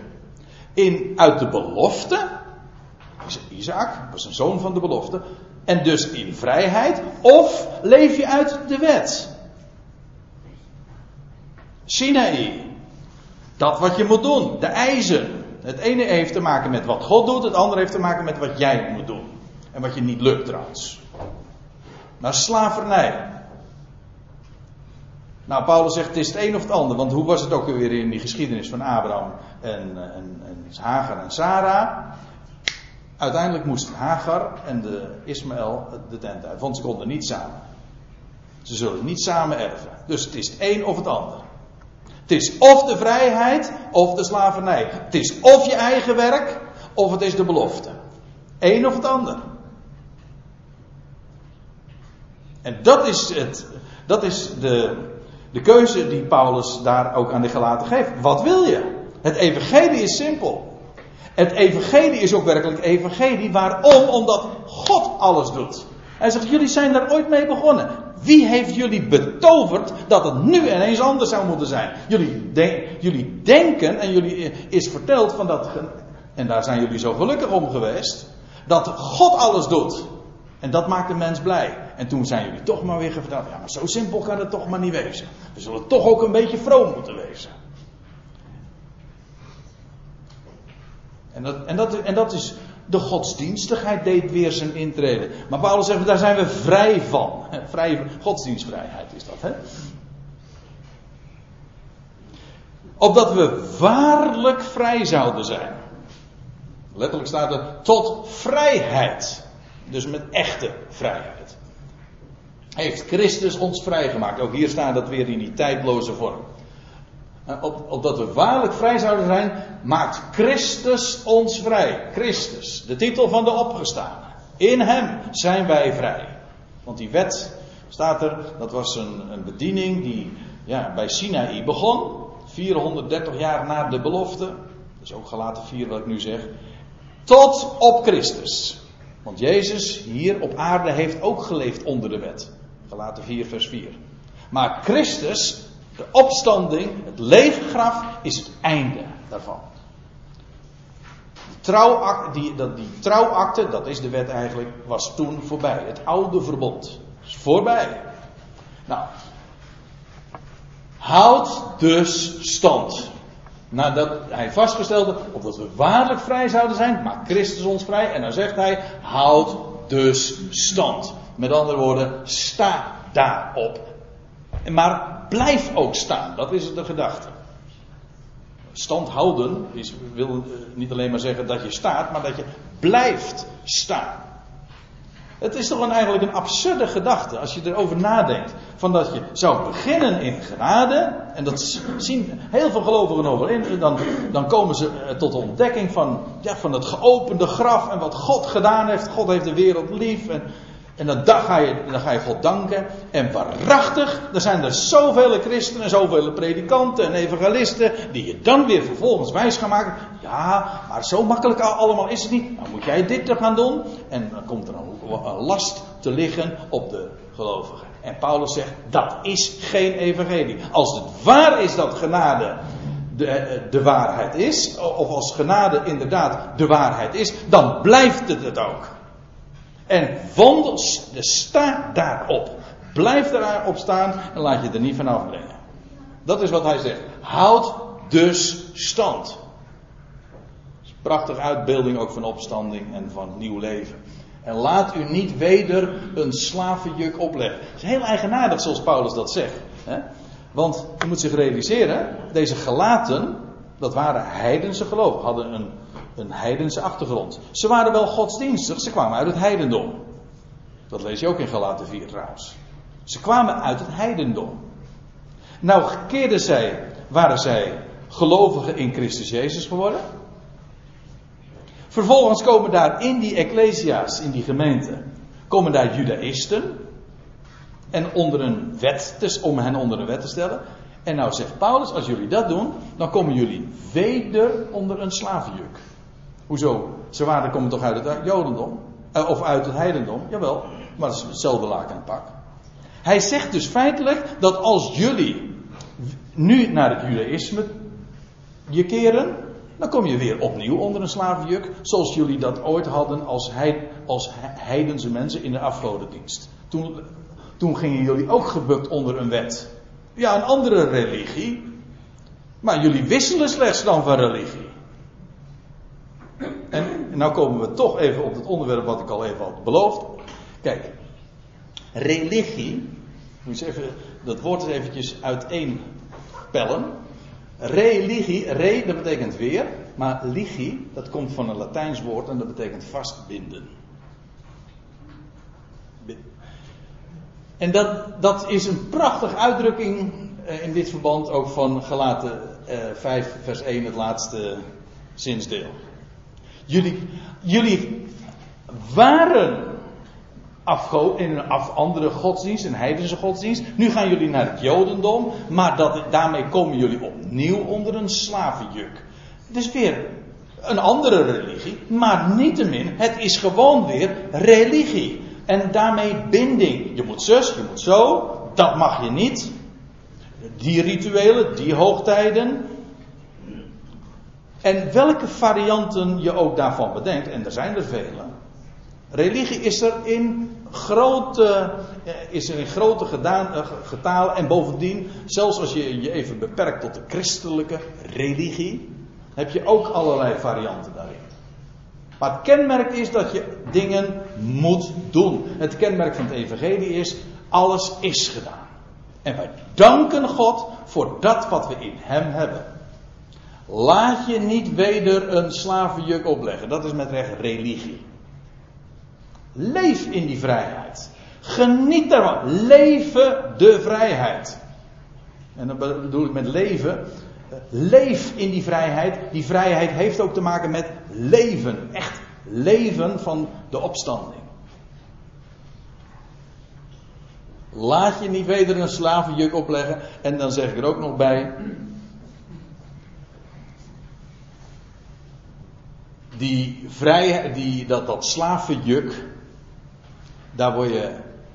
In, uit de belofte. Isaac was een zoon van de belofte. En dus in vrijheid. Of leef je uit de wet? Sinaï. Dat wat je moet doen. De eisen. Het ene heeft te maken met wat God doet. Het andere heeft te maken met wat jij moet doen. En wat je niet lukt trouwens. Naar slavernij. Nou, Paulus zegt het is het een of het ander. Want hoe was het ook weer in die geschiedenis van Abraham en, en, en Hagar en Sarah? Uiteindelijk moest Hagar en de Ismaël de tent uit. Want ze konden niet samen. Ze zullen niet samen erven. Dus het is het een of het ander. Het is of de vrijheid of de slavernij. Het is of je eigen werk of het is de belofte. Eén of het ander. En dat is, het, dat is de, de keuze die Paulus daar ook aan de gelaten geeft. Wat wil je? Het evangelie is simpel. Het evangelie is ook werkelijk evangelie. Waarom? Omdat God alles doet. Hij zegt, jullie zijn daar ooit mee begonnen. Wie heeft jullie betoverd dat het nu ineens anders zou moeten zijn? Jullie, jullie denken en jullie is verteld van dat, en daar zijn jullie zo gelukkig om geweest, dat God alles doet. En dat maakt de mens blij. En toen zijn jullie toch maar weer verteld, ja maar zo simpel kan het toch maar niet wezen. We zullen toch ook een beetje vroom moeten wezen. En dat, en dat, en dat is de godsdienstigheid deed weer zijn intrede. Maar Paulus zegt, daar zijn we vrij van. *laughs* Vrij, godsdienstvrijheid is dat, hè? Opdat we waarlijk vrij zouden zijn. Letterlijk staat er tot vrijheid. Dus met echte vrijheid. Heeft Christus ons vrijgemaakt. Ook hier staat dat weer in die tijdloze vorm. Op, opdat we waarlijk vrij zouden zijn, maakt Christus ons vrij. Christus, de titel van de opgestane. In Hem zijn wij vrij. Want die wet, staat er, dat was een, een bediening die ja, bij Sinaï begon. 430 jaar na de belofte. Dat is ook gelaten 4 wat ik nu zeg. Tot op Christus. Want Jezus hier op aarde heeft ook geleefd onder de wet. Gelaten 4 vers 4. Maar Christus de opstanding, het lege graf, is het einde daarvan. Die trouwakte, die, dat, die dat is de wet eigenlijk, was toen voorbij. Het oude verbond is voorbij. Nou, houd dus stand. Nadat hij vastgestelde, opdat we waarlijk vrij zouden zijn, maakt Christus ons vrij. En dan zegt hij, houd dus stand. Met andere woorden, sta daarop. Maar blijf ook staan. Dat is de gedachte. Stand houden is, wil eh, niet alleen maar zeggen dat je staat, maar dat je blijft staan. Het is toch een, eigenlijk een absurde gedachte als je erover nadenkt. Van dat je zou beginnen in genade. En dat zien heel veel gelovigen over in. Dan, dan komen ze eh, tot de ontdekking van, ja, van het geopende graf. En wat God gedaan heeft. God heeft de wereld lief. En en dan, ga je, dan ga je God danken. En waarachtig, er zijn er zoveel christenen, zoveel predikanten en evangelisten. die je dan weer vervolgens wijs gaan maken. Ja, maar zo makkelijk allemaal is het niet. Dan moet jij dit er gaan doen. En dan komt er een last te liggen op de gelovigen. En Paulus zegt: dat is geen evangelie. Als het waar is dat genade de, de waarheid is, of als genade inderdaad de waarheid is, dan blijft het het ook. En wandel, sta daarop. Blijf daarop staan en laat je er niet van afbrengen. Dat is wat hij zegt. Houd dus stand. Prachtige uitbeelding ook van opstanding en van nieuw leven. En laat u niet weder een slavenjuk opleggen. Het is heel eigenaardig zoals Paulus dat zegt. Hè? Want je moet zich realiseren, deze gelaten, dat waren heidense geloven, hadden een een heidense achtergrond. Ze waren wel godsdienstig, ze kwamen uit het heidendom. Dat lees je ook in Galaten 4 trouwens. Ze kwamen uit het heidendom. Nou keerden zij, waren zij gelovigen in Christus Jezus geworden. Vervolgens komen daar in die ecclesia's, in die gemeente, komen daar judaïsten. En onder een wet, om hen onder een wet te stellen. En nou zegt Paulus, als jullie dat doen, dan komen jullie weder onder een slavenjuk. Hoezo? Ze waren komen toch uit het Jodendom? Eh, of uit het heidendom? Jawel, maar dat is hetzelfde laken en pak. Hij zegt dus feitelijk dat als jullie nu naar het judaïsme je keren, dan kom je weer opnieuw onder een slavenjuk, zoals jullie dat ooit hadden als, als heidense mensen in de afgodendienst. Toen, toen gingen jullie ook gebukt onder een wet. Ja, een andere religie. Maar jullie wisselen slechts dan van religie. En, en nou komen we toch even op het onderwerp wat ik al even had beloofd. Kijk, religie, moet even, dat woord eens eventjes uiteenpellen. Religie, re dat betekent weer, maar ligie, dat komt van een Latijns woord en dat betekent vastbinden. En dat, dat is een prachtige uitdrukking eh, in dit verband ook van Galaten eh, 5 vers 1, het laatste zinsdeel. Jullie, jullie waren in een af, andere godsdienst, een heidense godsdienst. Nu gaan jullie naar het Jodendom, maar dat, daarmee komen jullie opnieuw onder een slavenjuk. Het is weer een andere religie, maar niettemin, het is gewoon weer religie. En daarmee binding. Je moet zus, je moet zo, dat mag je niet. Die rituelen, die hoogtijden. En welke varianten je ook daarvan bedenkt, en er zijn er vele. Religie is er in grote, eh, is er in grote gedaan, eh, getalen. En bovendien, zelfs als je je even beperkt tot de christelijke religie, heb je ook allerlei varianten daarin. Maar het kenmerk is dat je dingen moet doen. Het kenmerk van het evangelie is, alles is gedaan. En wij danken God voor dat wat we in Hem hebben. Laat je niet weder een slavenjuk opleggen. Dat is met recht religie. Leef in die vrijheid. Geniet daarvan. Leven de vrijheid. En dan bedoel ik met leven. Leef in die vrijheid. Die vrijheid heeft ook te maken met leven. Echt leven van de opstanding. Laat je niet weder een slavenjuk opleggen. En dan zeg ik er ook nog bij. Die vrijheid, die, dat, dat slavenjuk. Daar word je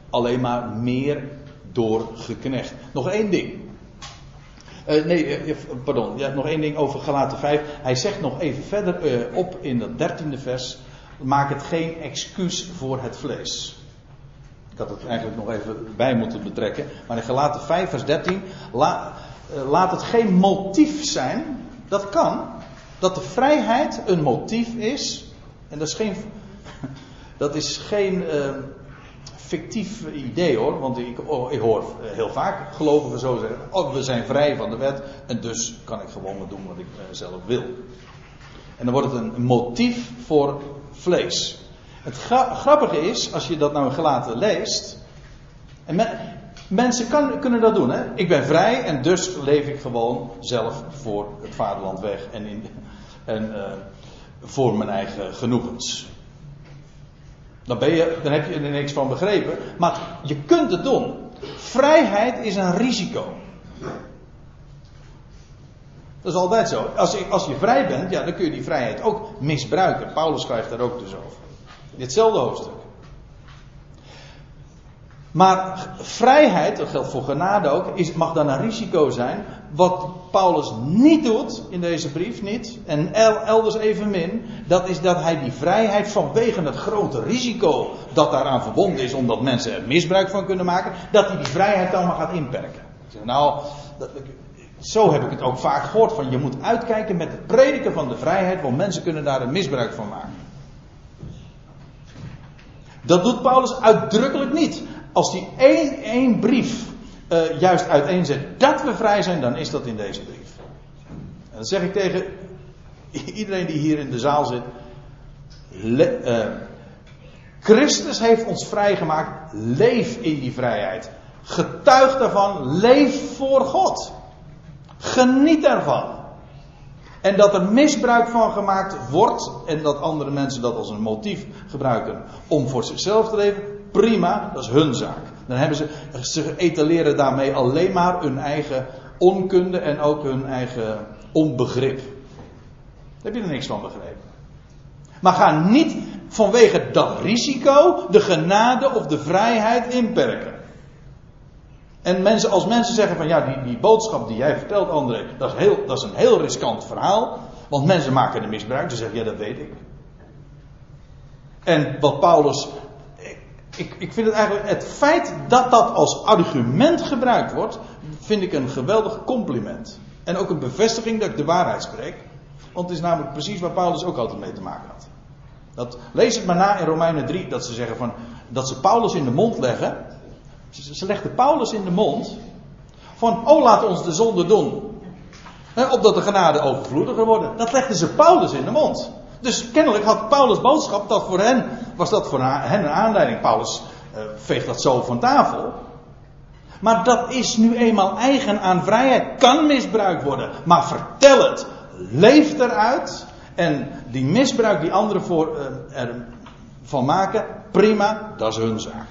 alleen maar meer door geknecht. Nog één ding. Uh, nee, uh, pardon. Ja, nog één ding over Galaten 5. Hij zegt nog even verder op in dat dertiende vers. Maak het geen excuus voor het vlees. Ik had het eigenlijk nog even bij moeten betrekken. Maar in Galaten 5 vers 13. La, laat het geen motief zijn. Dat kan. Dat de vrijheid een motief is. En dat is geen... *laughs* Dat is geen fictief idee hoor, want ik, oh, ik, hoor heel vaak gelovigen zo zeggen: oh, we zijn vrij van de wet en dus kan ik gewoon maar doen wat ik eh, zelf wil. En dan wordt het een motief voor vlees. Het grappige is, als je dat nou gelaten leest, en mensen kan, kunnen dat doen, hè? Ik ben vrij en dus leef ik gewoon zelf voor het vaderland weg en, in, en uh, voor mijn eigen genoegens. Dan, ben je, dan heb je er niks van begrepen. Maar je kunt het doen. Vrijheid is een risico. Dat is altijd zo. Als je, als je vrij bent, ja, dan kun je die vrijheid ook misbruiken. Paulus schrijft daar ook dus over. Ditzelfde hoofdstuk. Maar vrijheid, dat geldt voor genade ook, is, mag dan een risico zijn. Wat Paulus niet doet in deze brief, niet, en elders evenmin, dat is dat hij die vrijheid vanwege het grote risico dat daaraan verbonden is, omdat mensen er misbruik van kunnen maken, dat hij die vrijheid dan maar gaat inperken. Nou, dat, zo heb ik het ook vaak gehoord, van je moet uitkijken met het prediken van de vrijheid, want mensen kunnen daar een misbruik van maken. Dat doet Paulus uitdrukkelijk niet. Als hij één, één brief uh, juist uiteenzet dat we vrij zijn, dan is dat in deze brief. En dat zeg ik tegen iedereen die hier in de zaal zit. Le, uh, Christus heeft ons vrijgemaakt. Leef in die vrijheid. Getuig daarvan. Leef voor God. Geniet daarvan. En dat er misbruik van gemaakt wordt. En dat andere mensen dat als een motief gebruiken om voor zichzelf te leven. Prima, dat is hun zaak. Dan hebben ze, ze etaleren daarmee alleen maar hun eigen onkunde en ook hun eigen onbegrip. Daar heb je er niks van begrepen. Maar ga niet vanwege dat risico de genade of de vrijheid inperken. En mensen, als mensen zeggen van ja, die, die boodschap die jij vertelt, André, dat is, heel, dat is een heel riskant verhaal. Want mensen maken er misbruik. Ze zeggen ja, dat weet ik. En wat Paulus ik, ik vind het eigenlijk, het feit dat dat als argument gebruikt wordt, vind ik een geweldig compliment. En ook een bevestiging dat ik de waarheid spreek. Want het is namelijk precies waar Paulus ook altijd mee te maken had. Dat, lees het maar na in Romeinen 3, dat ze zeggen van, dat ze Paulus in de mond leggen. Ze, ze legden Paulus in de mond. Van, oh laat ons de zonde doen. He, opdat de genade overvloediger worden. Dat legden ze Paulus in de mond. Dus kennelijk had Paulus boodschap dat voor hen, was dat voor hen een aanleiding. Paulus uh, veegt dat zo van tafel. Maar dat is nu eenmaal eigen aan vrijheid. Kan misbruikt worden. Maar vertel het. Leef eruit. En die misbruik die anderen voor, uh, ervan maken, prima, dat is hun zaak.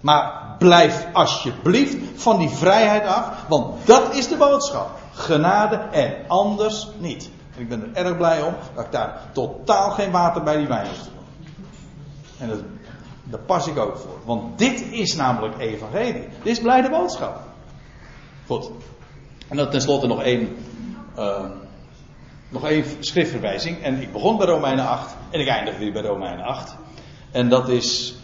Maar blijf alsjeblieft van die vrijheid af, want dat is de boodschap. Genade en anders niet. Ik ben er erg blij om dat ik daar totaal geen water bij die wijn doen. En dat, daar pas ik ook voor. Want dit is namelijk evangelie. Dit is blijde boodschap. Goed. En dan tenslotte nog één, uh, nog één schriftverwijzing. En ik begon bij Romeinen 8 en ik eindig weer bij Romeinen 8. En dat is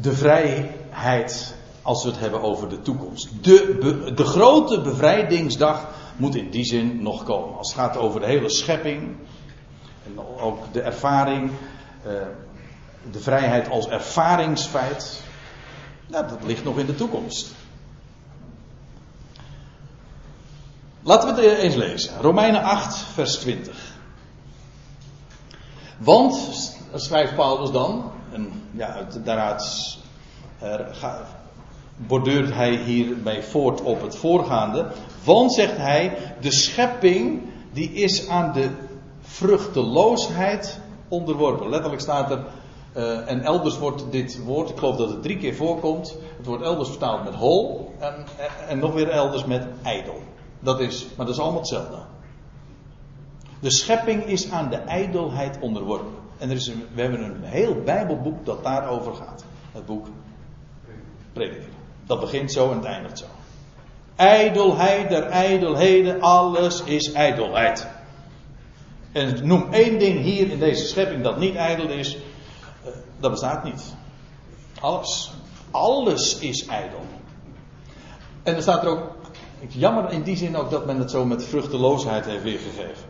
de vrijheid als we het hebben over de toekomst. De, de grote bevrijdingsdag moet in die zin nog komen. Als het gaat over de hele schepping en ook de ervaring, eh, de vrijheid als ervaringsfeit, nou, dat ligt nog in de toekomst. Laten we het eens lezen. Romeinen 8, vers 20. Want, schrijft Paulus dan, en ja, daaruit borduurt hij hierbij voort op het voorgaande. Want, zegt hij, de schepping die is aan de vruchteloosheid onderworpen. Letterlijk staat er, uh, en elders wordt dit woord, ik geloof dat het drie keer voorkomt. Het wordt elders vertaald met hol en, en nog weer elders met ijdel. Dat is, maar dat is allemaal hetzelfde. De schepping is aan de ijdelheid onderworpen. En er is een, we hebben een heel Bijbelboek dat daarover gaat. Het boek Prediker. Dat begint zo en het eindigt zo. Ijdelheid der ijdelheden, alles is ijdelheid. En noem één ding hier in deze schepping dat niet ijdel is, eh, dat bestaat niet. Alles. Alles is ijdel. En er staat er ook, jammer in die zin ook dat men het zo met vruchteloosheid heeft weergegeven.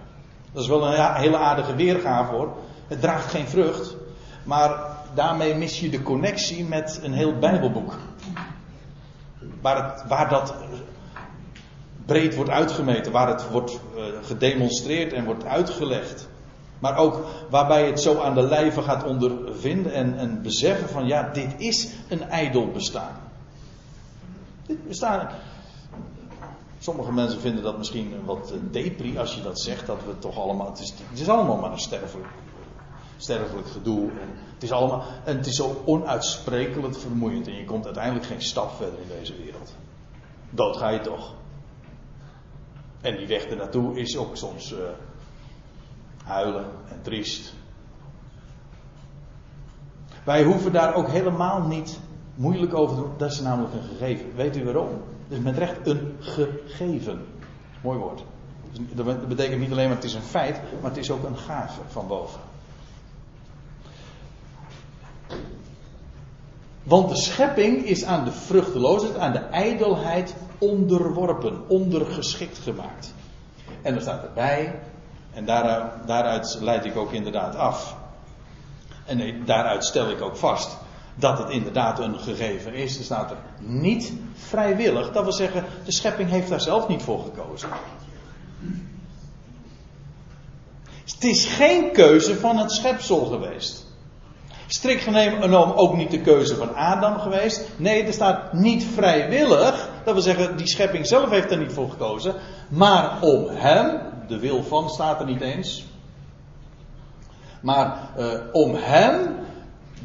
Dat is wel een hele aardige weergave hoor. Het draagt geen vrucht. Maar daarmee mis je de connectie met een heel Bijbelboek. Waar, waar dat breed wordt uitgemeten, waar het wordt uh, gedemonstreerd en wordt uitgelegd. Maar ook waarbij het zo aan de lijve gaat ondervinden en, en beseffen van ja, dit is een ijdel bestaan. Dit bestaan. Sommige mensen vinden dat misschien wat depri als je dat zegt, dat we toch allemaal. Het is, het is allemaal maar een sterfelijk sterfelijk gedoe. En het is allemaal, en het is zo onuitsprekelijk vermoeiend. En je komt uiteindelijk geen stap verder in deze wereld. Dood ga je toch. En die weg ernaartoe is ook soms uh, huilen en triest. Wij hoeven daar ook helemaal niet moeilijk over te doen. Dat is namelijk een gegeven. Weet u waarom? Is met recht een gegeven. Mooi woord. Dat betekent niet alleen maar het is een feit, maar het is ook een gave van boven. Want de schepping is aan de vruchteloosheid, aan de ijdelheid onderworpen, ondergeschikt gemaakt. En er staat erbij, en daaruit, leid ik ook inderdaad af. En daaruit stel ik ook vast dat het inderdaad een gegeven is. Er staat er niet vrijwillig. Dat wil zeggen, de schepping heeft daar zelf niet voor gekozen. Het is geen keuze van het schepsel geweest. Strikt genomen ook niet de keuze van Adam geweest. Nee, er staat niet vrijwillig. Dat wil zeggen, die schepping zelf heeft er niet voor gekozen. Maar om hem, de wil van staat er niet eens. Maar uh, om hem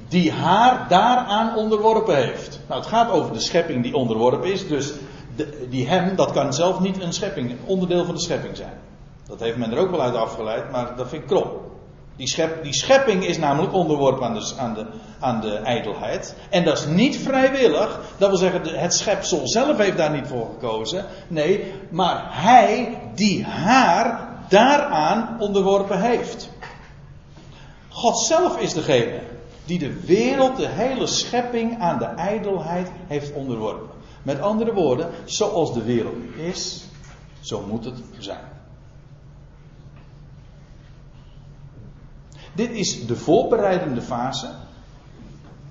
die haar daaraan onderworpen heeft. Nou, het gaat over de schepping die onderworpen is. Dus die hem, dat kan zelf niet een schepping, een onderdeel van de schepping zijn. Dat heeft men er ook wel uit afgeleid, maar dat vind ik krom. Die, die schepping is namelijk onderworpen aan de, aan, de, aan de ijdelheid. En dat is niet vrijwillig. Dat wil zeggen, het schepsel zelf heeft daar niet voor gekozen. Nee, maar hij die haar daaraan onderworpen heeft. God zelf is degene die de wereld, de hele schepping aan de ijdelheid heeft onderworpen. Met andere woorden, zoals de wereld is, zo moet het zijn. Dit is de voorbereidende fase.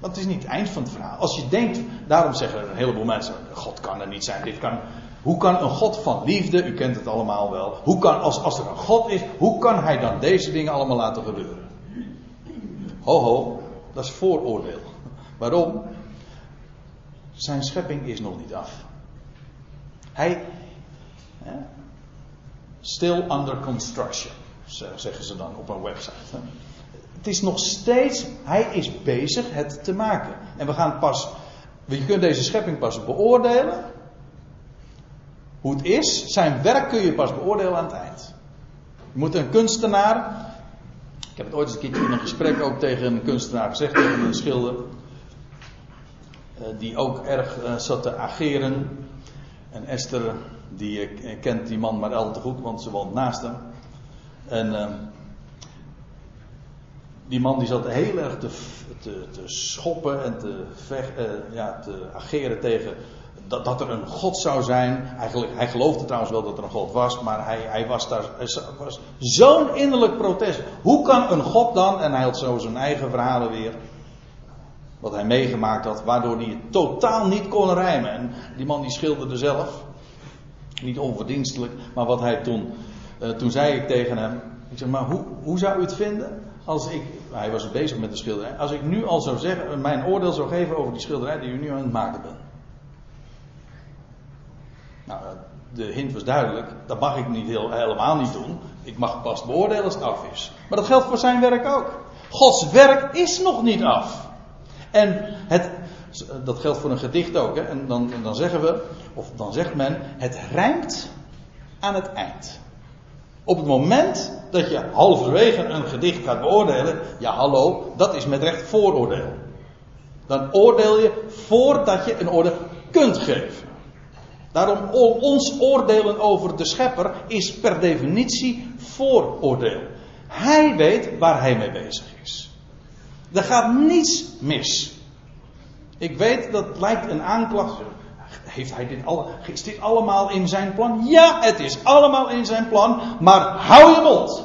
Want het is niet het eind van het verhaal. Als je denkt, daarom zeggen een heleboel mensen: God kan er niet zijn. Dit kan, hoe kan een God van liefde, u kent het allemaal wel. Hoe kan, als, als er een God is, hoe kan hij dan deze dingen allemaal laten gebeuren? Ho ho, dat is vooroordeel. Waarom? Zijn schepping is nog niet af. Hij. Still under construction, zeggen ze dan op een website. Het is nog steeds, hij is bezig het te maken. En we gaan pas, je kunt deze schepping pas beoordelen. Hoe het is, zijn werk kun je pas beoordelen aan het eind. Je moet een kunstenaar, ik heb het ooit eens een keertje in een gesprek ook tegen een kunstenaar gezegd, tegen een schilder. Eh, die ook erg uh, zat te ageren. En Esther, die uh, kent die man maar al te goed, want ze woont naast hem. En ehm, die man die zat heel erg te, te, schoppen en te, vecht, ja, te ageren tegen dat, dat, er een God zou zijn. Eigenlijk, hij geloofde trouwens wel dat er een God was, maar hij, hij was daar zo'n innerlijk protest. Hoe kan een God dan, en hij had zo zijn eigen verhalen weer, wat hij meegemaakt had, waardoor hij het totaal niet kon rijmen. En die man die schilderde zelf, niet onverdienstelijk, maar wat hij toen, uh, toen zei ik tegen hem, ik zeg maar hoe, hoe zou u het vinden als ik, hij was bezig met de schilderij, als ik nu al zou zeggen, mijn oordeel zou geven over die schilderij die u nu aan het maken bent. Nou, de hint was duidelijk, dat mag ik niet heel, helemaal niet doen. Ik mag pas beoordelen als het af is. Maar dat geldt voor zijn werk ook. Gods werk is nog niet af. En het, dat geldt voor een gedicht ook. Hè? En dan, dan zeggen we, of dan zegt men, het rijmt aan het eind. Op het moment dat je halverwege een gedicht gaat beoordelen, ja hallo, dat is met recht vooroordeel. Dan oordeel je voordat je een oordeel kunt geven. Daarom ons oordelen over de schepper is per definitie vooroordeel. Hij weet waar hij mee bezig is. Er gaat niets mis. Ik weet dat lijkt een aanklacht. Heeft hij dit is dit allemaal in zijn plan? Ja, het is allemaal in zijn plan. Maar hou je mond.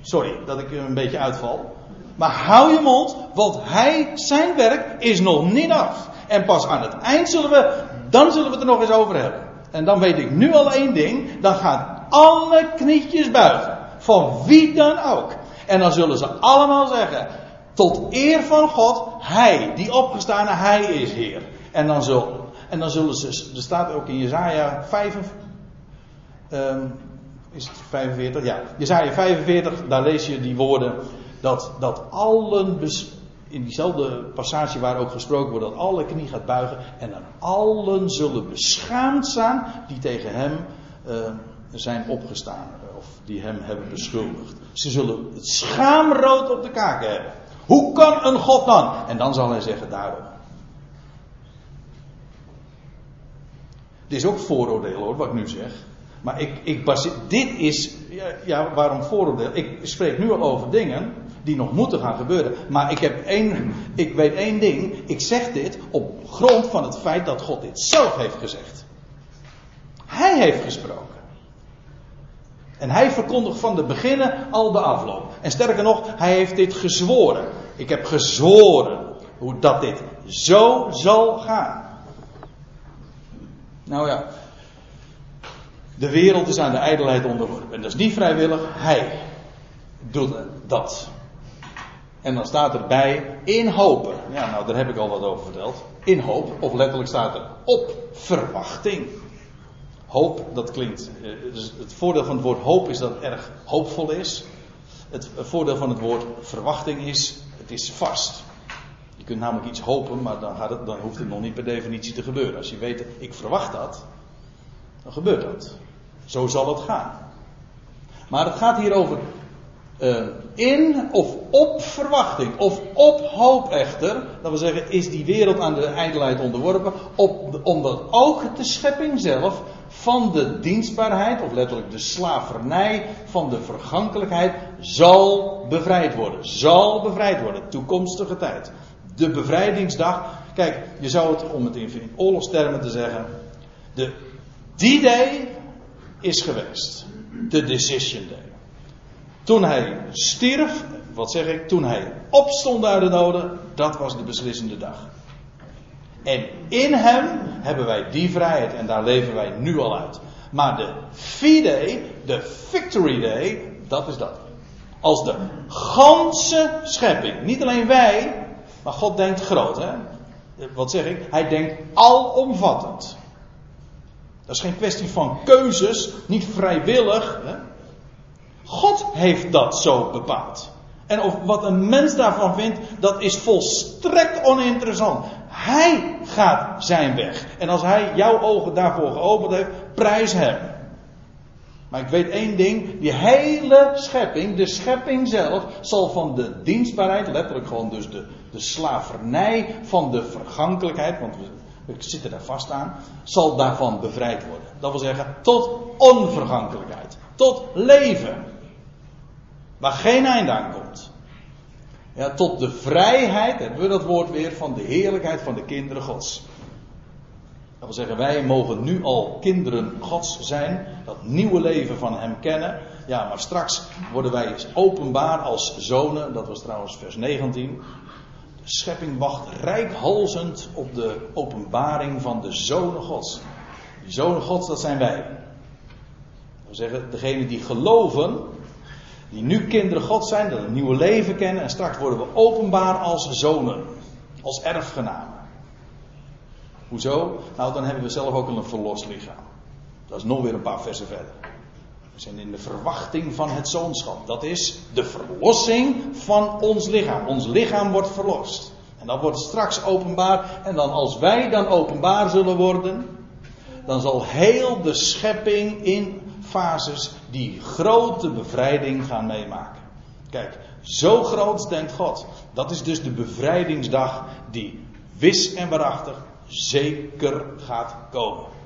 Sorry dat ik een beetje uitval. Maar hou je mond, want hij, zijn werk is nog niet af. En pas aan het eind zullen we, dan zullen we het er nog eens over hebben. En dan weet ik nu al één ding. Dan gaan alle knietjes buigen. Van wie dan ook. En dan zullen ze allemaal zeggen: tot eer van God, Hij, die opgestane, Hij is Heer. En dan, zul, en dan zullen ze, er staat ook in Jezaja 5, um, is het 45? Ja, Jezaja 45, daar lees je die woorden, dat, dat allen, in diezelfde passage waar ook gesproken wordt, dat alle knie gaat buigen en dan allen zullen beschaamd zijn die tegen hem uh, zijn opgestaan, of die hem hebben beschuldigd. Ze zullen het schaamrood op de kaken hebben. Hoe kan een God dan? En dan zal hij zeggen daarom. Dit is ook vooroordeel hoor, wat ik nu zeg. Maar ik, ik baseer, dit is, ja, ja, waarom vooroordeel? Ik spreek nu al over dingen die nog moeten gaan gebeuren. Maar ik, heb één, ik weet één ding. Ik zeg dit op grond van het feit dat God dit zelf heeft gezegd. Hij heeft gesproken. En hij verkondigt van de beginnen al de afloop. En sterker nog, hij heeft dit gezworen. Ik heb gezworen hoe dat dit zo zal gaan. Nou ja, de wereld is aan de ijdelheid onderworpen. En dat is niet vrijwillig, hij doet dat. En dan staat erbij in hopen. Ja, nou daar heb ik al wat over verteld. In hoop, of letterlijk staat er op verwachting. Hoop, dat klinkt. Eh, dus het voordeel van het woord hoop is dat het erg hoopvol is. Het voordeel van het woord verwachting is, het is vast. Kunt namelijk iets hopen, maar dan, gaat het, dan hoeft het nog niet per definitie te gebeuren. Als je weet, ik verwacht dat, dan gebeurt dat. Zo zal het gaan. Maar het gaat hier over uh, in of op verwachting, of op hoop echter, dat wil zeggen, is die wereld aan de ijdelheid onderworpen, op, omdat ook de schepping zelf van de dienstbaarheid, of letterlijk de slavernij van de vergankelijkheid, zal bevrijd worden. Zal bevrijd worden, toekomstige tijd. De bevrijdingsdag, kijk, je zou het, om het in oorlogstermen te zeggen, de D-Day is geweest. De Decision Day. Toen hij stierf, wat zeg ik, toen hij opstond uit de doden, dat was de beslissende dag. En in hem hebben wij die vrijheid en daar leven wij nu al uit. Maar de V-Day, de Victory Day, dat is dat. Als de ganse schepping, niet alleen wij, maar God denkt groot. Hè? wat zeg ik? Hij denkt alomvattend. Dat is geen kwestie van keuzes, niet vrijwillig. Hè? God heeft dat zo bepaald. En of wat een mens daarvan vindt, dat is volstrekt oninteressant. Hij gaat zijn weg. En als hij jouw ogen daarvoor geopend heeft, prijs hem. Maar ik weet één ding, die hele schepping, de schepping zelf, zal van de dienstbaarheid, letterlijk gewoon dus de, de slavernij van de vergankelijkheid, want we, zitten daar vast aan, zal daarvan bevrijd worden. Dat wil zeggen, tot onvergankelijkheid, tot leven. Waar geen einde aan komt. Ja, tot de vrijheid, hebben we dat woord weer, van de heerlijkheid van de kinderen Gods. Dat wil zeggen, wij mogen nu al kinderen Gods zijn, dat nieuwe leven van Hem kennen. Ja, maar straks worden wij openbaar als zonen, dat was trouwens vers 19. De schepping wacht rijkhalzend op de openbaring van de zonen Gods. Die zonen Gods, dat zijn wij. Dat wil zeggen, degene die geloven, die nu kinderen God zijn, dat een nieuwe leven kennen en straks worden we openbaar als zonen, als erfgenamen. Hoezo? Nou, dan hebben we zelf ook een verlost lichaam. Dat is nog weer een paar versen verder. We zijn in de verwachting van het zoonschap. Dat is de verlossing van ons lichaam. Ons lichaam wordt verlost. En dat wordt straks openbaar. En dan als wij dan openbaar zullen worden, dan zal heel de schepping in fases die grote bevrijding gaan meemaken. Kijk, zo groot denkt God. Dat is dus de bevrijdingsdag die wis en waarachtig zeker gaat komen.